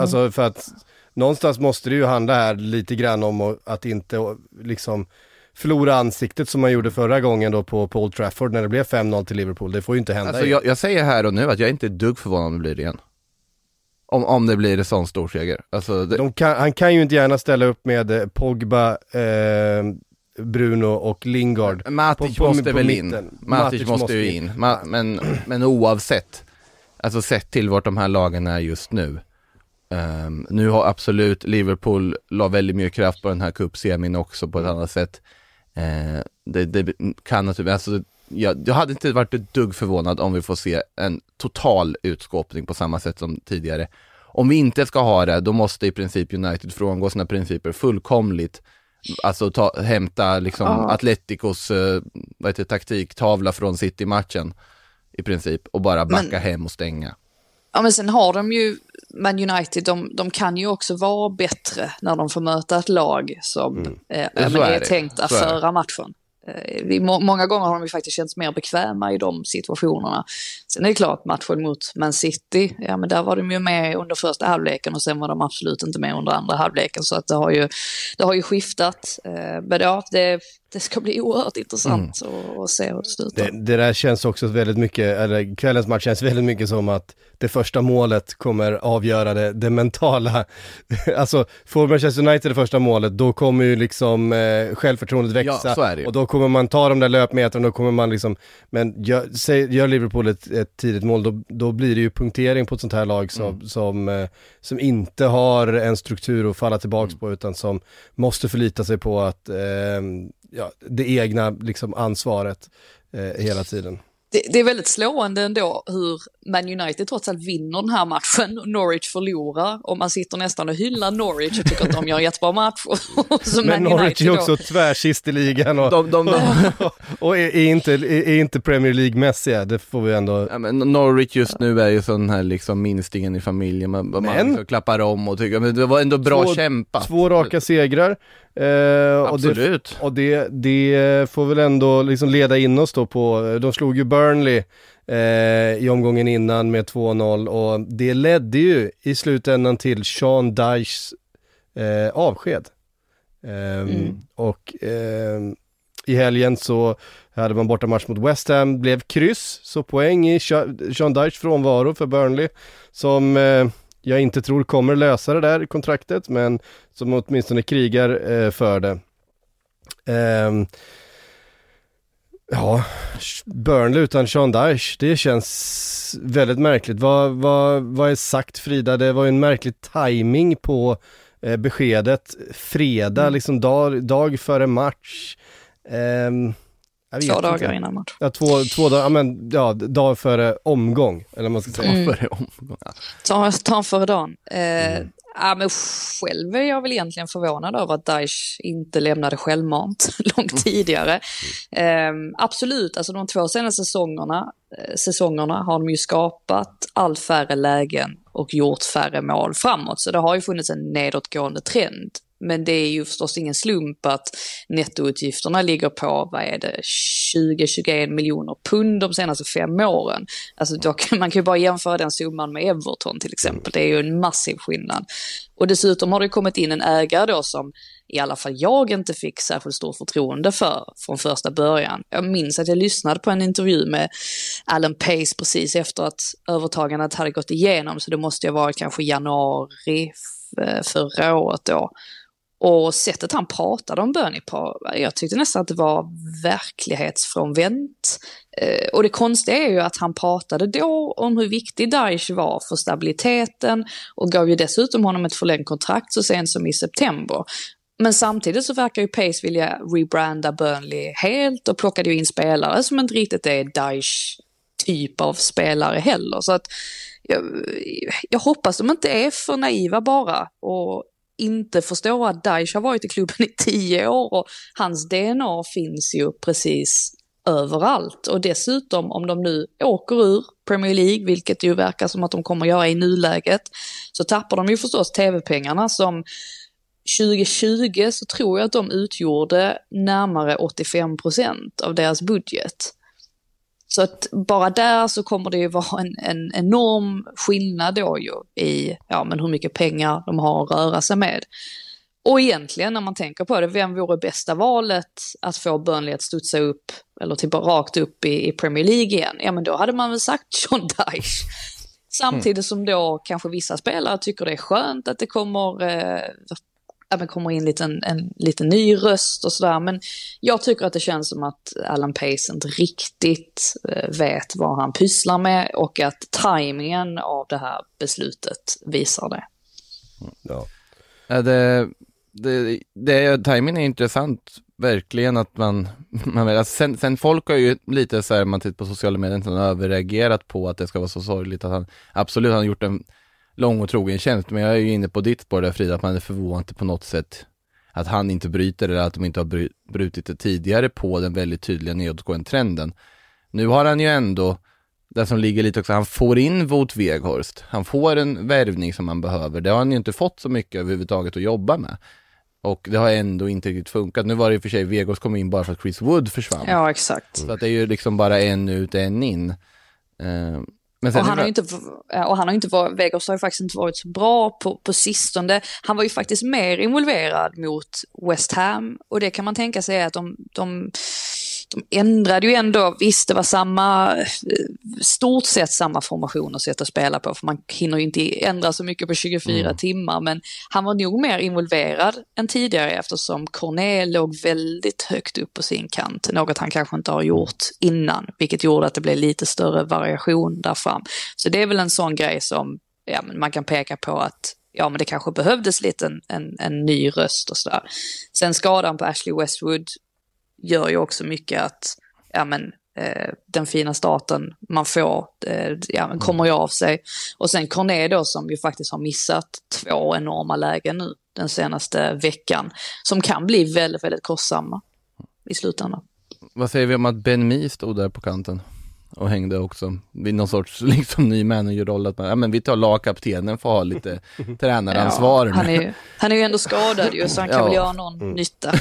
Alltså för att någonstans måste det ju handla här lite grann om att- inte liksom förlora ansiktet som man gjorde förra gången då på, på Old Trafford när det blev 5-0 till Liverpool. Det får ju inte hända Alltså jag, jag säger här och nu att jag är inte ett dugg förvånad om det blir det igen. Om, om det blir en sån stor seger. Alltså, det, De kan, han kan ju inte gärna ställa upp med eh, Pogba, eh, Bruno och Lingard. Matic på- på- måste på väl mitten. in. Matic, Matic måste måste ju in. in. Men, men oavsett, alltså sett till vart de här lagen är just nu. ehm, nu har absolut Liverpool la väldigt mycket kraft på den här cupsemin också på ett annat sätt. Eh, det, det kan naturligtvis, alltså, jag, jag hade inte varit ett dugg förvånad om vi får se en total utskåpning på samma sätt som tidigare. Om vi inte ska ha det, då måste i princip United frångå sina principer fullkomligt. Alltså ta, hämta liksom Ja. Atleticos eh, vad heter, taktiktavla från City-matchen i princip och bara backa Men- hem och stänga. Ja men sen har de ju, Man United, de, de kan ju också vara bättre när de får möta ett lag som eh, Mm. Men är är det. tänkt att Så är det. föra matchen. Eh, må, många gånger har de ju faktiskt känts mer bekväma i de situationerna. Sen är det klart, matchen mot Man City, ja men där var de ju med under första halvleken och sen var de absolut inte med under andra halvleken. Så att det har ju, det har ju skiftat. Eh, men ja, det, det ska bli oerhört intressant Mm. att, att se hur det slutar. Det, det där känns också väldigt mycket, eller kvällens match känns väldigt mycket som att det första målet kommer avgöra det, det mentala. alltså, får Manchester United det första målet, då kommer ju liksom eh, självförtroendet växa. Ja, så är det ju. Och då kommer man ta de där löpmetrarna, då kommer man liksom, men gör, säg, gör Liverpool ett, ett tidigt mål, då, då blir det ju punktering på ett sånt här lag som, Mm. som, eh, som inte har en struktur att falla tillbaks Mm. på, utan som måste förlita sig på att, eh, ja, det egna liksom ansvaret eh, hela tiden. Det, det är väldigt slående ändå hur man United trots allt vinner den här matchen och Norwich förlorar och man sitter nästan och hyllar Norwich och tycker att de gör en jättebra match. Så Men Man Norwich är också tvärsist i ligan och, De, de, de, och är, är, inte, är, är inte Premier League-mässiga, det får vi ändå... Ja, men Norwich just nu är ju sån här liksom minstingen i familjen, man, man liksom klappar om och tycker, men det var ändå bra Två- kämpat. Två raka segrar. Eh, och det, Absolut. och det, det får väl ändå liksom leda in oss då på, de slog ju Burnley eh, i omgången innan med 2-0 och det ledde ju i slutändan till Sean Dyches eh, avsked. Ehm, Och ehm, i helgen så hade man borta match mot West Ham, blev kryss, så poäng i Sean Dyches frånvaro för Burnley som eh, jag inte tror kommer lösa det där kontraktet, men som åtminstone krigar eh, för det. Ja, Burnley utan Sean Dyche, det känns väldigt märkligt. Vad, vad, vad är sagt Frida? Det var ju en märklig timing på eh, beskedet. Fredag, Mm. liksom dag, dag före match. Jag vet Två inte. dagar innan match. Ja, två, två dagar, ja, men ja, dag före omgång, eller man ska säga. Mm. Före omgång. Ta, ta en före dagen. Eh, Mm. Ja, men själv är jag väl egentligen förvånad över att Daesh inte lämnade självmant långt tidigare. Eh, absolut, alltså de två senaste säsongerna, eh, säsongerna har de ju skapat allt färre lägen och gjort färre mål framåt. Så det har ju funnits en nedåtgående trend. Men det är ju förstås ingen slump att nettoutgifterna ligger på, vad är det, 20-21 miljoner pund de senaste fem åren. Alltså då kan, man kan ju bara jämföra den summan med Everton till exempel. Det är ju en massiv skillnad. Och dessutom har det kommit in en ägare då som i alla fall jag inte fick särskilt stort förtroende för från första början. Jag minns att jag lyssnade på en intervju med Alan Pace precis efter att övertagandet hade gått igenom, så det måste ju ha varit kanske januari eh, förra året då. Och sättet han pratade om Bernie på, jag tyckte nästan att det var verklighetsfrånvänt. Eh, och det konstiga är ju att han pratade då om hur viktig Daesh var för stabiliteten och gav ju dessutom honom ett förlängt kontrakt så sent som i september. Men samtidigt så verkar ju Pace vilja rebranda Burnley helt och plockade ju in spelare som inte riktigt är Daesh typ av spelare heller. Så att jag, jag hoppas de inte är för naiva bara och inte förstår att Daesh har varit i klubben i tio år och hans DNA finns ju precis överallt. Och dessutom om de nu åker ur Premier League, vilket ju verkar som att de kommer göra i nuläget, så tappar de ju förstås tv-pengarna som 2020 så tror jag att de utgjorde närmare 85 procent av deras budget. Så att bara där så kommer det ju vara en, en enorm skillnad då ju i ja, men hur mycket pengar de har att röra sig med. Och egentligen när man tänker på det, vem vore bästa valet att få Burnley att studsa upp, eller typ rakt upp i, i Premier League igen? Ja men då hade man väl sagt John Dyche. Samtidigt som då kanske vissa spelare tycker det är skönt att det kommer eh, ja, men kommer in liten, en liten ny röst och sådär. Men jag tycker att det känns som att Alan Pace inte riktigt eh, vet vad han pysslar med och att tajmingen av det här beslutet visar det. Ja. det, det, det, timingen är intressant, verkligen att man, man alltså sen, sen folk har ju lite så här, man tittar på sociala medier, överreagerat på att det ska vara så sorgligt att han, absolut han har gjort en lång och trogen tjänst, men jag är ju inne på ditt spår där Frida, att man är förvånad på något sätt att han inte bryter eller att de inte har brutit det tidigare på den väldigt tydliga nedåtgående trenden. Nu har han ju ändå, det som ligger lite också, han får in Wout Weghorst. Han får en värvning som han behöver. Det har han ju inte fått så mycket överhuvudtaget att jobba med. Och det har ändå inte riktigt funkat. Nu var det i och för sig, Weghorst kom in bara för att Chris Wood försvann. Ja, exakt. Så att det är ju liksom bara en ut, en in. Uh, och han, har inte, och han har inte varit, Vegas har ju faktiskt inte varit så bra på, på sistone. Han var ju faktiskt mer involverad mot West Ham och det kan man tänka sig att de, de de ändrade ju ändå, visst det var samma, eh, stort sett samma formation och sätt att spela på, för man hinner ju inte ändra så mycket på 24 mm. timmar, men han var nog mer involverad än tidigare eftersom Cornel låg väldigt högt upp på sin kant, något han kanske inte har gjort innan, vilket gjorde att det blev lite större variation där fram. Så det är väl en sån grej som ja, man kan peka på att ja, men det kanske behövdes lite en, en, en ny röst och sådär. Sen skadan på Ashley Westwood gör ju också mycket att ja, men, eh, den fina starten man får eh, ja, kommer ju av sig. Och sen Corné då som ju faktiskt har missat två enorma lägen nu den senaste veckan. Som kan bli väldigt, väldigt kostsamma i slutändan. Vad säger vi om att Ben Mee stod där på kanten? Och hängde också vid någon sorts liksom ny managerroll att man, ja men vi tar lagkaptenen för att ha lite tränaransvar. Ja, han, är, han är ju ändå skadad ju så han kan ja. väl göra någon mm. nytta.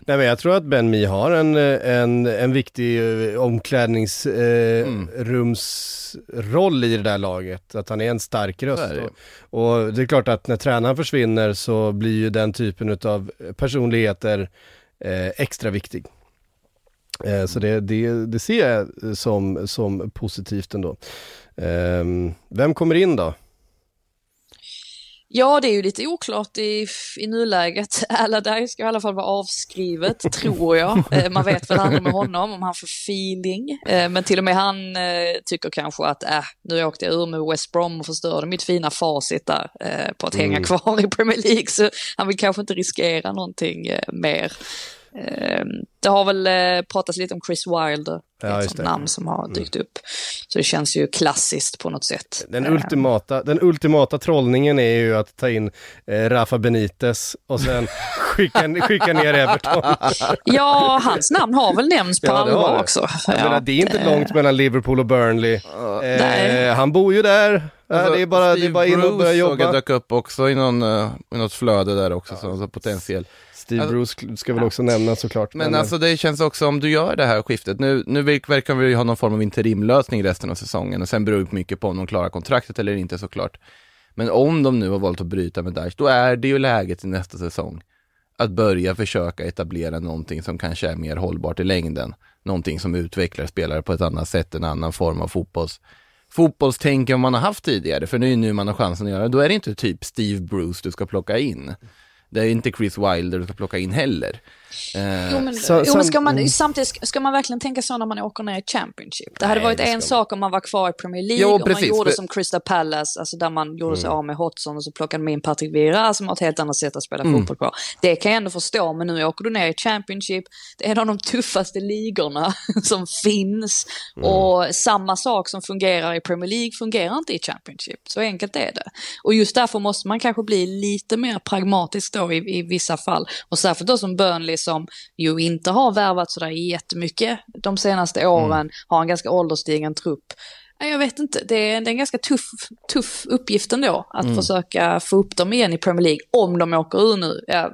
Nej men jag tror att Ben Mi har en, en, en viktig eh, omklädningsrumsroll eh, mm. i det där laget. Att han är en stark röst. Det. Och, och det är klart att när tränaren försvinner så blir ju den typen av personligheter eh, extra viktig. Eh, så det, det, det ser jag som, som positivt ändå. Ehm, vem kommer in då? Ja, det är ju lite oklart i, i nuläget. Allardyce ska i alla fall vara avskrivet, tror jag. Eh, man vet väl aldrig med honom om han får feeling. Eh, men till och med han tycker kanske att äh, nu åkte jag ur med West Brom och förstörde mitt fina facit där på att mm. hänga kvar i Premier League. Så han vill kanske inte riskera någonting mer. Ehm, det har väl eh, pratats lite om Chris Wilder, ja, ett sånt namn som har mm. dykt mm. upp. Så det känns ju klassiskt på något sätt. Den ehm. ultimata, den ultimata trollningen är ju att ta in eh, Rafa Benitez och sen skicka, skicka ner Everton. ja, hans namn har väl nämnts på ja, allvar också. Ja. Menar, det är inte långt mellan Liverpool och Burnley. Eh, han bor ju där. Alltså, det, är bara, det är bara in och börja jobba. Steve Bruce dök upp också i, någon, uh, i något flöde där också, ja. så potentiell. Steve alltså, Bruce ska väl också nämnas såklart. Men, men alltså det känns också om du gör det här skiftet, nu, nu verkar vi ha någon form av interimlösning resten av säsongen och sen beror det mycket på om de klarar kontraktet eller inte såklart. Men om de nu har valt att bryta med Daesh, då är det ju läget i nästa säsong att börja försöka etablera någonting som kanske är mer hållbart i längden. Någonting som utvecklar spelare på ett annat sätt, en annan form av fotbolls fotbollstänk än man har haft tidigare, för det är nu man har chansen att göra Då är det inte typ Steve Bruce du ska plocka in. Det är inte Chris Wilder du ska plocka in heller. Eh, jo, men, så, jo, men ska man, mm. samtidigt ska man verkligen tänka så när man åker ner i Championship. Det hade Nej, varit det en sak om man var kvar i Premier League, jo, om man gjorde som Crystal Palace, alltså där man gjorde sig mm. av med Hodgson och så plockade man in Patrick Vieira som har ett helt annat sätt att spela mm. fotboll på. Det kan jag ändå förstå, men nu åker du ner i Championship, det är en av de tuffaste ligorna som finns. Mm. Och samma sak som fungerar i Premier League fungerar inte i Championship. Så enkelt är det. Och just därför måste man kanske bli lite mer pragmatisk då i, i vissa fall. Och särskilt då som Burnley som ju inte har värvat sådär jättemycket de senaste åren, mm. har en ganska ålderstigen trupp. Jag vet inte, det är, det är en ganska tuff, tuff uppgift ändå att mm. försöka få upp dem igen i Premier League om de åker ur nu. Ja,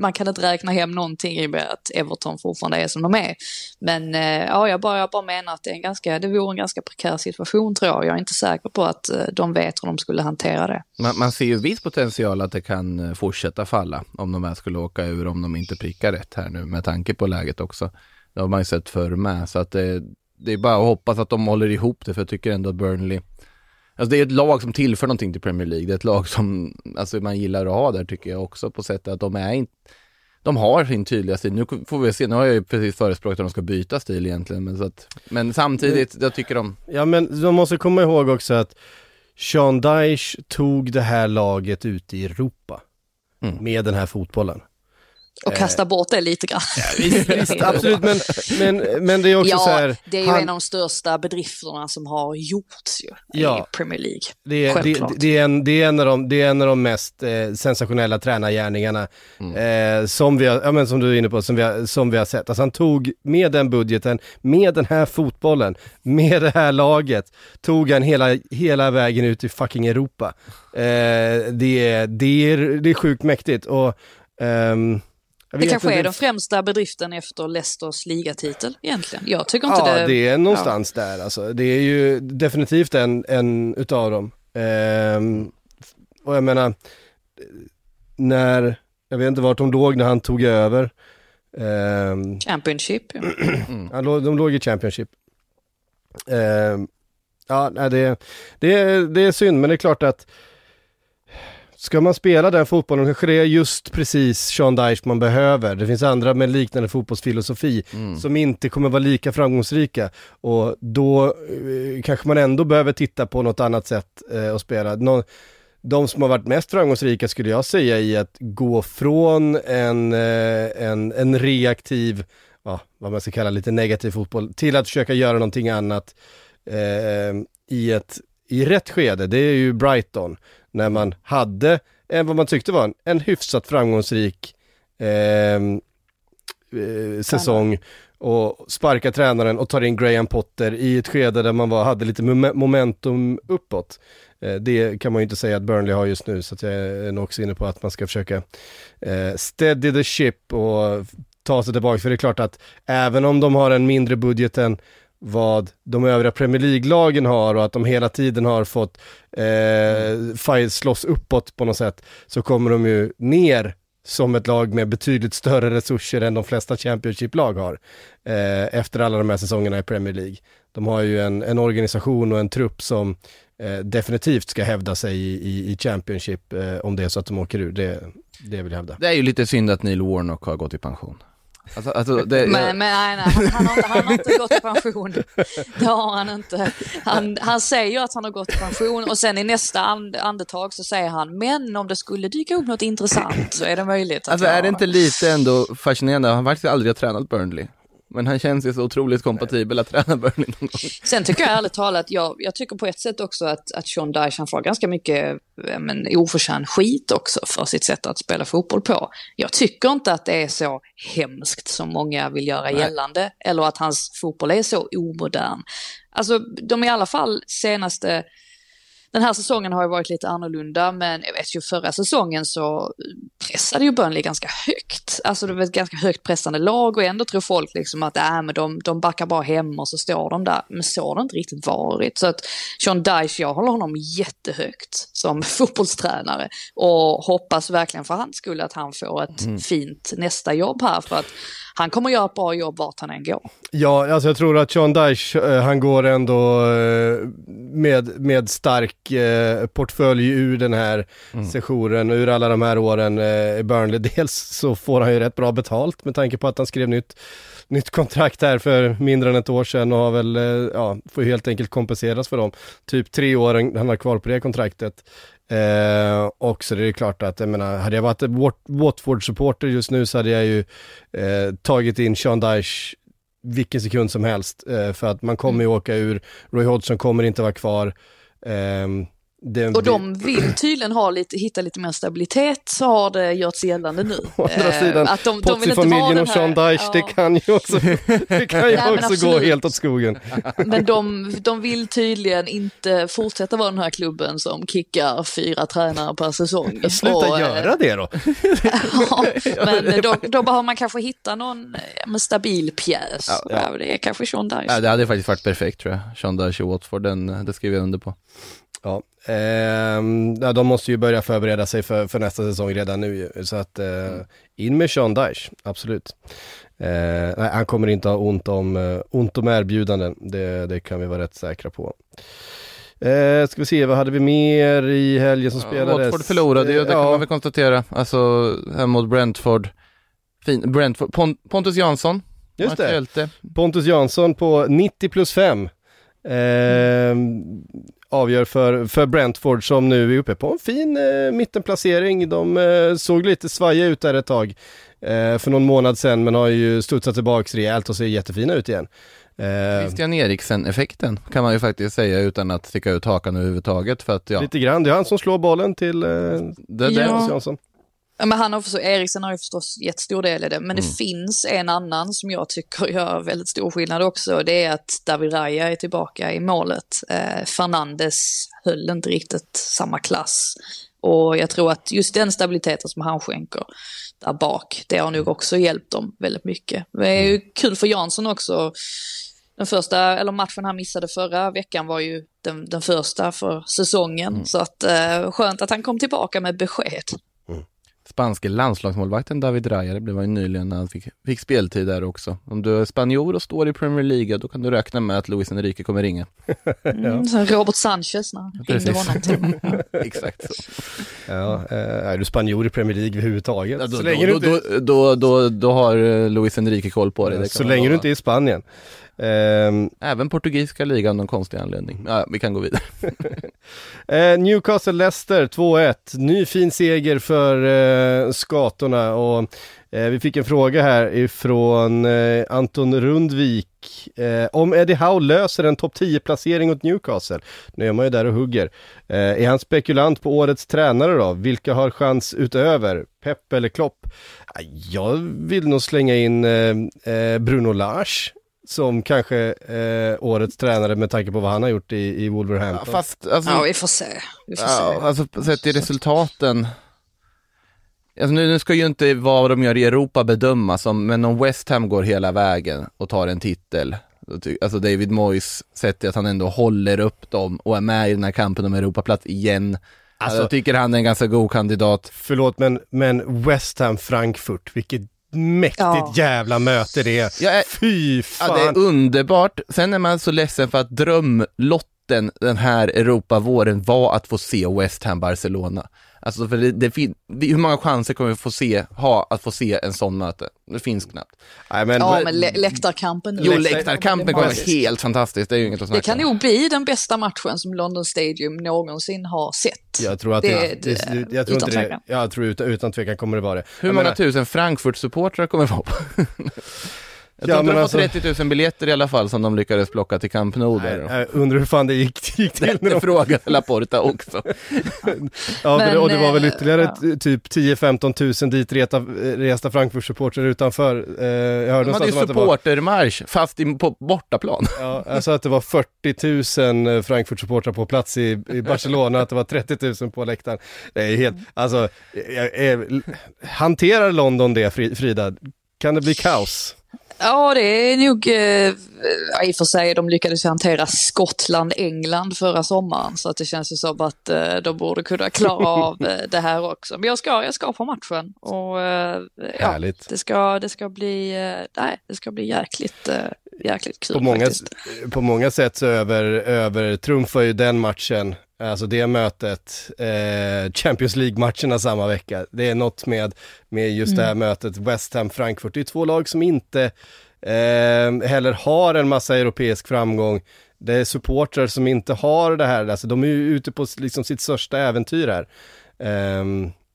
man kan inte räkna hem någonting i och med att Everton fortfarande är som de är. Men eh, ja, jag, bara, jag bara menar att det, är en ganska, det vore en ganska prekär situation tror jag. Jag är inte säker på att eh, de vet hur de skulle hantera det. Man, man ser ju viss potential att det kan eh, fortsätta falla om de här skulle åka ur, om de inte prickar rätt här nu med tanke på läget också. Det har man ju sett förr med, så att det det är bara att hoppas att de håller ihop det för jag tycker ändå att Burnley Alltså det är ett lag som tillför någonting till Premier League. Det är ett lag som alltså man gillar att ha där tycker jag också på sättet att de är inte de har sin tydliga stil. Nu får vi se, nu har jag ju precis förespråkat att de ska byta stil egentligen. Men, så att, men samtidigt, jag tycker de... Ja men de måste komma ihåg också att Sean Dyche tog det här laget ut i Europa. Mm. Med den här fotbollen. Och eh, kasta bort det lite grann. Ja, visst, visst, absolut, men, men, men det är också ja, så här. det är ju han, en av de största bedrifterna som har gjorts ju ja, i Premier League. Det är, det, det, är en, det, är en av de, det är en av de mest eh, sensationella tränargärningarna mm. eh, som, vi har, ja, men som du är inne på, som vi, har, som vi har sett. Alltså han tog med den budgeten, med den här fotbollen, med det här laget, tog han hela, hela vägen ut i fucking Europa. Eh, det, är, det, är, det är sjukt mäktigt och um, det kanske är den främsta bedriften efter Leicesters ligatitel egentligen. Jag tycker inte ja, det... det är någonstans ja. där alltså. Det är ju definitivt en, en utav dem. Ehm, och jag menar, när, jag vet inte vart de låg när han tog över. Ehm, Championship. Ja. mm. de låg i Championship. Ehm, ja, det, det, det är synd, men det är klart att Ska man spela den fotbollen kanske det är just precis Sean Dyche man behöver. Det finns andra med liknande fotbollsfilosofi mm. som inte kommer vara lika framgångsrika. Och då eh, kanske man ändå behöver titta på något annat sätt eh, att spela. Nå de som har varit mest framgångsrika skulle jag säga i att gå från en, eh, en, en reaktiv, ja, vad man ska kalla lite negativ fotboll, till att försöka göra någonting annat eh, i ett i rätt skede, det är ju Brighton när man hade en, vad man tyckte var en, en hyfsat framgångsrik ehm, eh, säsong och sparkar tränaren och tar in Graham Potter i ett skede där man var, hade lite momentum uppåt. Eh, det kan man ju inte säga att Burnley har just nu så jag är nog också inne på att man ska försöka eh, steady the ship och ta sig tillbaka. För det är klart att även om de har en mindre budget än vad de övriga Premier League-lagen har och att de hela tiden har fått eh, slåss uppåt på något sätt, så kommer de ju ner som ett lag med betydligt större resurser än de flesta Championship-lag har. Eh, efter alla de här säsongerna i Premier League. De har ju en, en organisation och en trupp som eh, definitivt ska hävda sig i, i, i Championship eh, om det är så att de åker ur. Det, det vill jag hävda. Det är ju lite synd att Neil Warnock har gått i pension. Alltså, alltså det, men, jag... men nej, nej, han, har inte, han har inte gått i pension. Det har han inte. Han, han säger att han har gått i pension och sen i nästa and, andetag så säger han, men om det skulle dyka upp något intressant så är det möjligt. Att alltså är det inte lite ändå fascinerande, han faktiskt aldrig tränat Burnley. Men han känns ju så otroligt kompatibel att träna Burnley någon gång. Sen tycker jag ärligt talat, jag, jag tycker på ett sätt också att, att Sean Dyche han får ganska mycket men, oförtjänt skit också för sitt sätt att spela fotboll på. Jag tycker inte att det är så hemskt som många vill göra Nej. gällande, eller att hans fotboll är så omodern. Alltså, de i alla fall senaste den här säsongen har ju varit lite annorlunda, men jag vet ju förra säsongen så pressade ju Burnley ganska högt. Alltså det var ett ganska högt pressande lag och ändå tror folk liksom att äh, men de, de backar bara hem och så står de där. Men så har det inte riktigt varit. Så att Sean Dyche, jag håller honom jättehögt som fotbollstränare och hoppas verkligen för hans skull att han får ett mm. fint nästa jobb här för att han kommer göra ett bra jobb vart han än går. Ja, alltså jag tror att Sean Dyche, eh, han går ändå eh, med, med stark eh, portfölj ur den här mm. sessionen, ur alla de här åren i Burnley. Dels så får han ju rätt bra betalt med tanke på att han skrev nytt nytt kontrakt här för mindre än ett år sedan och har väl, ja, får helt enkelt kompenseras för dem. Typ tre år han har kvar på det kontraktet. Eh, och så det är klart att, jag menar, hade jag varit Watford-supporter just nu så hade jag ju eh, tagit in Sean Dyche vilken sekund som helst. Eh, för att man kommer ju mm. åka ur, Roy Hodgson kommer inte vara kvar. Eh, den Och de vill tydligen ha lite, hitta lite mer stabilitet, så har det gjorts gällande nu. Å andra Eh, sidan, att de, de vill inte vara och den Sean här- Dyche, det ja. kan ju också, det kan ju Nej, också gå helt åt skogen. Men de, de vill tydligen inte fortsätta vara den här klubben som kickar fyra tränare per säsong. Sluta Och, eh, göra det då. Ja, men då, då behöver man kanske hitta någon eh, med stabil pjäs. Ja, Ja, Det är kanske Sean Dyche. Ja, det hade faktiskt varit perfekt tror jag. Sean Dyche i Watford, den, det skriver jag under på. Ja, ja, de måste ju börja förbereda sig för, för nästa säsong redan nu. Så att eh, in med Sean Dyche, absolut. Eh, nej, han kommer inte ha ont om, eh, ont om erbjudanden, det, det kan vi vara rätt säkra på. Eh, ska vi se, vad hade vi mer i helgen som spelades? Watford förlorade ju, det kan Ja. man väl konstatera. Alltså, här mot Brentford. Fin, Brentford. Pon, Pontus Jansson, Just det. Pontus Jansson på 90 plus 5. Eh, avgör för, för Brentford som nu är uppe på en fin eh, mittenplacering. De eh, såg lite svajiga ut där ett tag eh, för någon månad sedan men har ju studsat tillbaks rejält och ser jättefina ut igen. Eh, Christian Eriksen-effekten kan man ju faktiskt säga utan att sticka ut hakan överhuvudtaget för att ja, Lite grann, det är han som slår bollen till eh, det, Ja. Jansson. Men han har förstås, Eriksen har ju förstås gett stor del i det, men det Mm. finns en annan som jag tycker gör väldigt stor skillnad också. Det är att David Raya är tillbaka i målet. Eh, Fernandes höll inte riktigt samma klass. Och jag tror att just den stabiliteten som han skänker där bak, det har nog också hjälpt dem väldigt mycket. Det är ju kul för Jansson också. Den första, eller matchen han missade förra veckan var ju den, den första för säsongen. Så att eh, skönt att han kom tillbaka med besked. Spanske landslagsmålvakten David Raya, det blev han ju nyligen när han fick, fick speltid där också. Om du är spanjor och står i Premier League, då kan du räkna med att Luis Enrique kommer ringa. Mm, så Robert Sanchez när han ringde honom till. Ja. Exakt så. Ja, eh, är du spanjor i Premier League överhuvudtaget? Ja, då, så då, länge, då, du inte, då, då, då, då har eh, Luis Enrique koll på det. det kan så länge du inte är i Spanien. Ehm, Även portugisiska ligan av någon konstig anledning. Ja, vi kan gå vidare. Eh, Newcastle-Leicester 2-1, ny fin seger för eh, skatorna och eh, vi fick en fråga här ifrån Anton Rundvik om Eddie Howe löser en topp 10-placering åt Newcastle. Nu är man ju där och hugger. Är han spekulant på årets tränare då? Vilka har chans utöver? Pep eller Klopp? Ah, Jag vill nog slänga in Bruno Lars som kanske eh, årets tränare med tanke på vad han har gjort i, i Wolverhampton. Fast, alltså, ja, vi får se. Vi får Ja, se. alltså sett till resultaten. Alltså, nu, nu ska ju inte vad de gör i Europa bedömas, men om West Ham går hela vägen och tar en titel, alltså David Moyes, sett att han ändå håller upp dem och är med i den här kampen om Europaplats igen. Alltså- jag tycker han är en ganska god kandidat. Förlåt men, men West Ham Frankfurt, vilket mäktigt Ja. jävla möte det är. Fy Ja, fan. det är underbart. Sen är man så ledsen för att drömlotten den här Europavåren var att få se West Ham Barcelona. Alltså för det, det fin- det, hur många chanser kommer vi få se, ha att få se en sån möte? Det finns knappt. Nej, men, Ja, men lä- läktarkampen nu. Jo, Läktar- läktarkampen kommer vara helt fantastiskt, det är ju inget att Det snacka kan om. nog bli den bästa matchen som London Stadium någonsin har sett. jag tror att det- det, det, det- jag tror utan inte det, tvekan. jag tror utan, utan tvekan kommer det vara det. Hur Jag många menar, tusen Frankfurt-supportrar kommer vara på? Jag Ja, tror men de alltså- får 30 000 biljetter i alla fall som de lyckades plocka till Camp Nou där. nej, jag undrar hur fan det gick, gick till. När Det de, frågade Laporta också. ja, det, och det var väl Men, ytterligare ja. typ 10-15 tusen dit reta, resta Frankfurt-supportrar utanför. Eh, jag hörde De hade ju det var, supportermarsch, fast i, på bortaplan. ja, jag sa att det var 40 000 Frankfurt-supportrar på plats i, i Barcelona, att det var 30 000 på läktaren. Det är helt, alltså, jag, jag, hanterar London det Fri- Frida? Kan det bli kaos? Ja, det är nog, eh, i och för sig, de lyckades hantera Skottland, England förra sommaren, så att det känns ju som att eh, de borde kunna klara av eh, det här också. Men jag ska, jag ska på matchen och eh, ja, Härligt. det ska, det ska bli, eh, nej, det ska bli jäkligt, eh, jäkligt kul på många, faktiskt. på många sätt så över, övertrumfar ju den matchen, alltså det mötet, eh, Champions League-matcherna samma vecka. Det är något med, med just det här mötet, West Ham-Frankfurt. Det är två lag som inte eh, heller har en massa europeisk framgång. Det är supportrar som inte har det här, alltså de är ju ute på liksom sitt största äventyr här. Eh,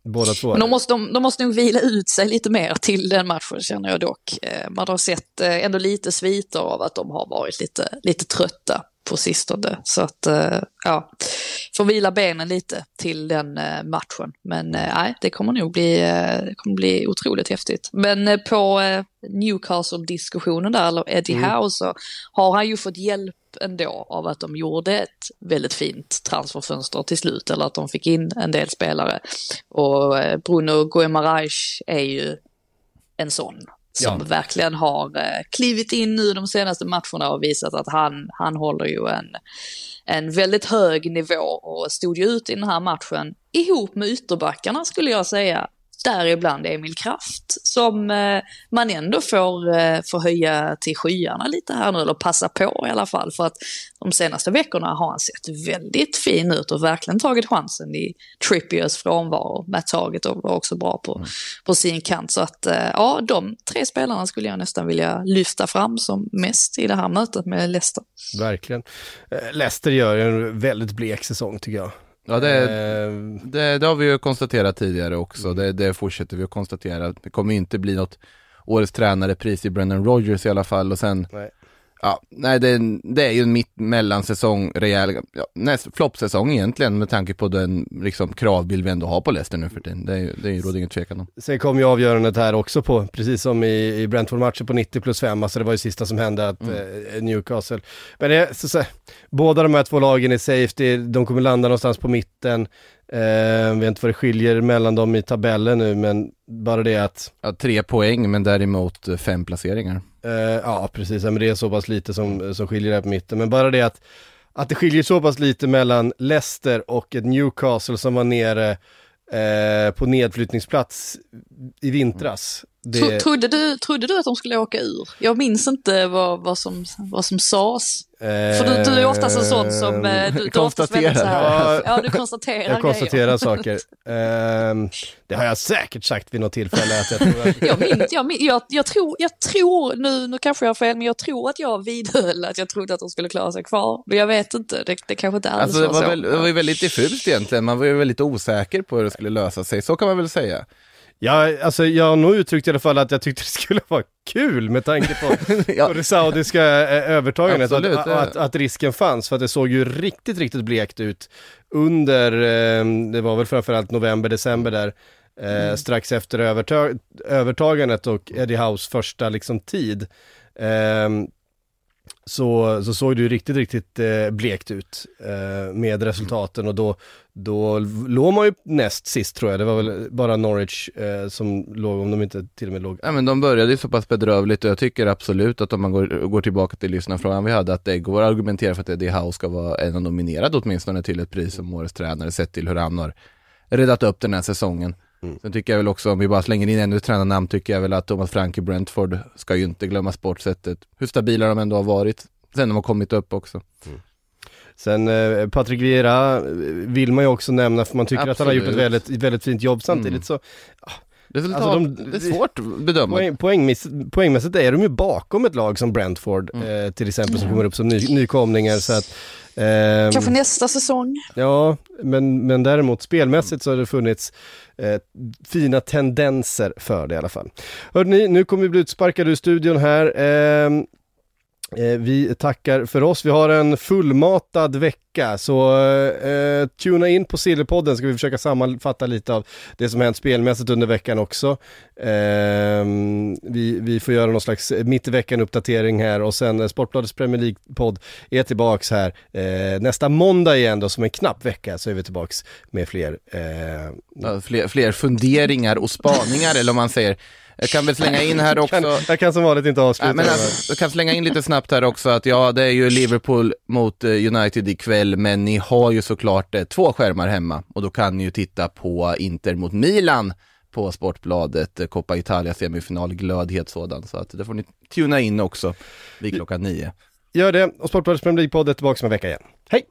båda två. Men de måste, de, de måste nog vila ut sig lite mer till den matchen känner jag dock. Eh, Man har sett eh, ändå lite sviter av att de har varit lite, lite trötta på sistone. Så att, eh, ja, får vila benen lite till den eh, matchen. Men eh, nej, det kommer nog bli, det kommer bli otroligt häftigt. Men på Newcastle-diskussionen där, eller Eddie Howe, så har han ju fått hjälp ändå av att de gjorde ett väldigt fint transferfönster till slut, eller att de fick in en del spelare. Och Bruno Guimaraes är ju en sån som Ja. verkligen har eh, klivit in nu de senaste matcherna och visat att han, han håller ju en, en väldigt hög nivå och stod ju ut i den här matchen ihop med ytterbackarna skulle jag säga. Däribland Emil Kraft som eh, man ändå får, eh, får höja till skyarna lite här nu, eller passa på i alla fall. För att de senaste veckorna har han sett väldigt fin ut och verkligen tagit chansen i Trippiers frånvaro. Matt Target var också bra på, på sin kant. Så att eh, ja, de tre spelarna skulle jag nästan vilja lyfta fram som mest i det här mötet med Leicester. Verkligen. Leicester gör en väldigt blek säsong tycker jag. Ja, det, Eh, det, det har vi ju konstaterat tidigare också. Det, det fortsätter vi att konstatera. Det kommer inte bli något årets tränarepris i Brendan Rodgers i alla fall. Och sen, Nej. Ja, nej det, det är ju en mitt mellansäsong, rejäl, ja, näst, floppsäsong egentligen med tanke på den liksom, kravbild vi ändå har på Leicester nu för tiden. Det, är det råder ingen tvekan om. Sen kom ju avgörandet här också på, precis som i, i Brentford-matchen på 90 plus 5, alltså det var ju sista som hände att eh, Newcastle. Men det, så, så, båda de här två lagen är safety, de kommer landa någonstans på mitten. Eh, vet inte vad det skiljer mellan dem i tabellen nu, men bara det att, Ja, tre poäng men däremot eh, fem placeringar. Eh, ja precis, men det är så pass lite som, som skiljer där på mitten. Men bara det att, att det skiljer så pass lite mellan Leicester och ett Newcastle som var nere eh, på nedflyttningsplats i vintras. Det, Tro, trodde, du, trodde du att de skulle åka ur? Jag minns inte vad, vad, som, vad som sades. För du, du är oftast en sån som... eh, Du, du väldigt så här, Ja. du konstaterar Jag konstaterar grejer. saker. Ehm, det har jag säkert sagt vid något tillfälle att jag tror att... Jag, minns, jag, jag, jag, tror, jag tror, nu, nu kanske jag har fel, men jag tror att jag vidhöll att jag trodde att de skulle klara sig kvar. Men jag vet inte, det, det kanske inte alls Alltså det var var, så. väl, det var ju väldigt diffust egentligen, man var ju väldigt osäker på hur det skulle lösa sig, så kan man väl säga. Ja, alltså jag har nog uttryckt i alla fall att jag tyckte det skulle vara kul med tanke på, Ja. på det saudiska eh, övertagandet och Absolut, att, att, att risken fanns. För att det såg ju riktigt, riktigt blekt ut under, eh, det var väl framförallt november, december där, eh, strax efter övertag, övertagandet och Eddie House första liksom tid. Så, så såg det ju riktigt, riktigt eh, blekt ut eh, med resultaten och då, då låg man ju näst sist tror jag. Det var väl bara Norwich eh, som låg, om de inte till och med låg. Ja men de började ju så pass bedrövligt och jag tycker absolut att om man går, går tillbaka till lyssnarfrågan vi hade, att det går att argumentera för att Eddie Howe ska vara en av nominerade åtminstone till ett pris som årets tränare sett till hur han har räddat upp den här säsongen. Sen tycker jag väl också, om vi bara slänger in ännu ett tränarnamn, tycker jag väl att Thomas Frank i Brentford ska ju inte glömmas bort sättet, hur stabila de ändå har varit, sen de har kommit upp också. Sen eh, Patrik Vieira eh, vill man ju också nämna för man tycker att han har gjort ett Absolut. väldigt, väldigt fint jobb. Samtidigt Mm. så Resultat, Alltså, de- det är svårt att bedöma. poäng, poängmässigt, poängmässigt är de ju bakom ett lag som Brentford Mm. eh, till exempel som kommer upp som ny, nykomlingar. Så att, ehm, Kanske nästa säsong. Ja, men, men däremot spelmässigt så har det funnits eh, fina tendenser för det i alla fall. Hörrni, nu kommer vi bli utsparkade ur studion här. Eh, Eh, vi tackar för oss. Vi har en fullmatad vecka, så eh, tuna in på Sillypodden ska vi försöka sammanfatta lite av det som hänt spelmässigt under veckan också. Eh, vi, vi får göra någon slags mitt i veckan uppdatering här och sen eh, Sportbladets Premier League-podd är tillbaks här eh, nästa måndag igen då, som en knapp vecka så är vi tillbaks med fler. Eh, Ja, fler, fler funderingar och spaningar eller om man säger. Jag kan väl slänga in här också. kan, jag kan som vanligt inte avsluta. Nej, men alltså, jag kan slänga in lite snabbt här också att ja, det är ju Liverpool mot eh, United ikväll, men ni har ju såklart eh, två skärmar hemma och då kan ni ju titta på Inter mot Milan på Sportbladet, eh, Coppa Italia semifinal, glödhet sådan, så att det får ni tuna in också vid klockan nio. Gör det, och Sportbladets Premier League-podd är tillbaks om en vecka igen. Hej!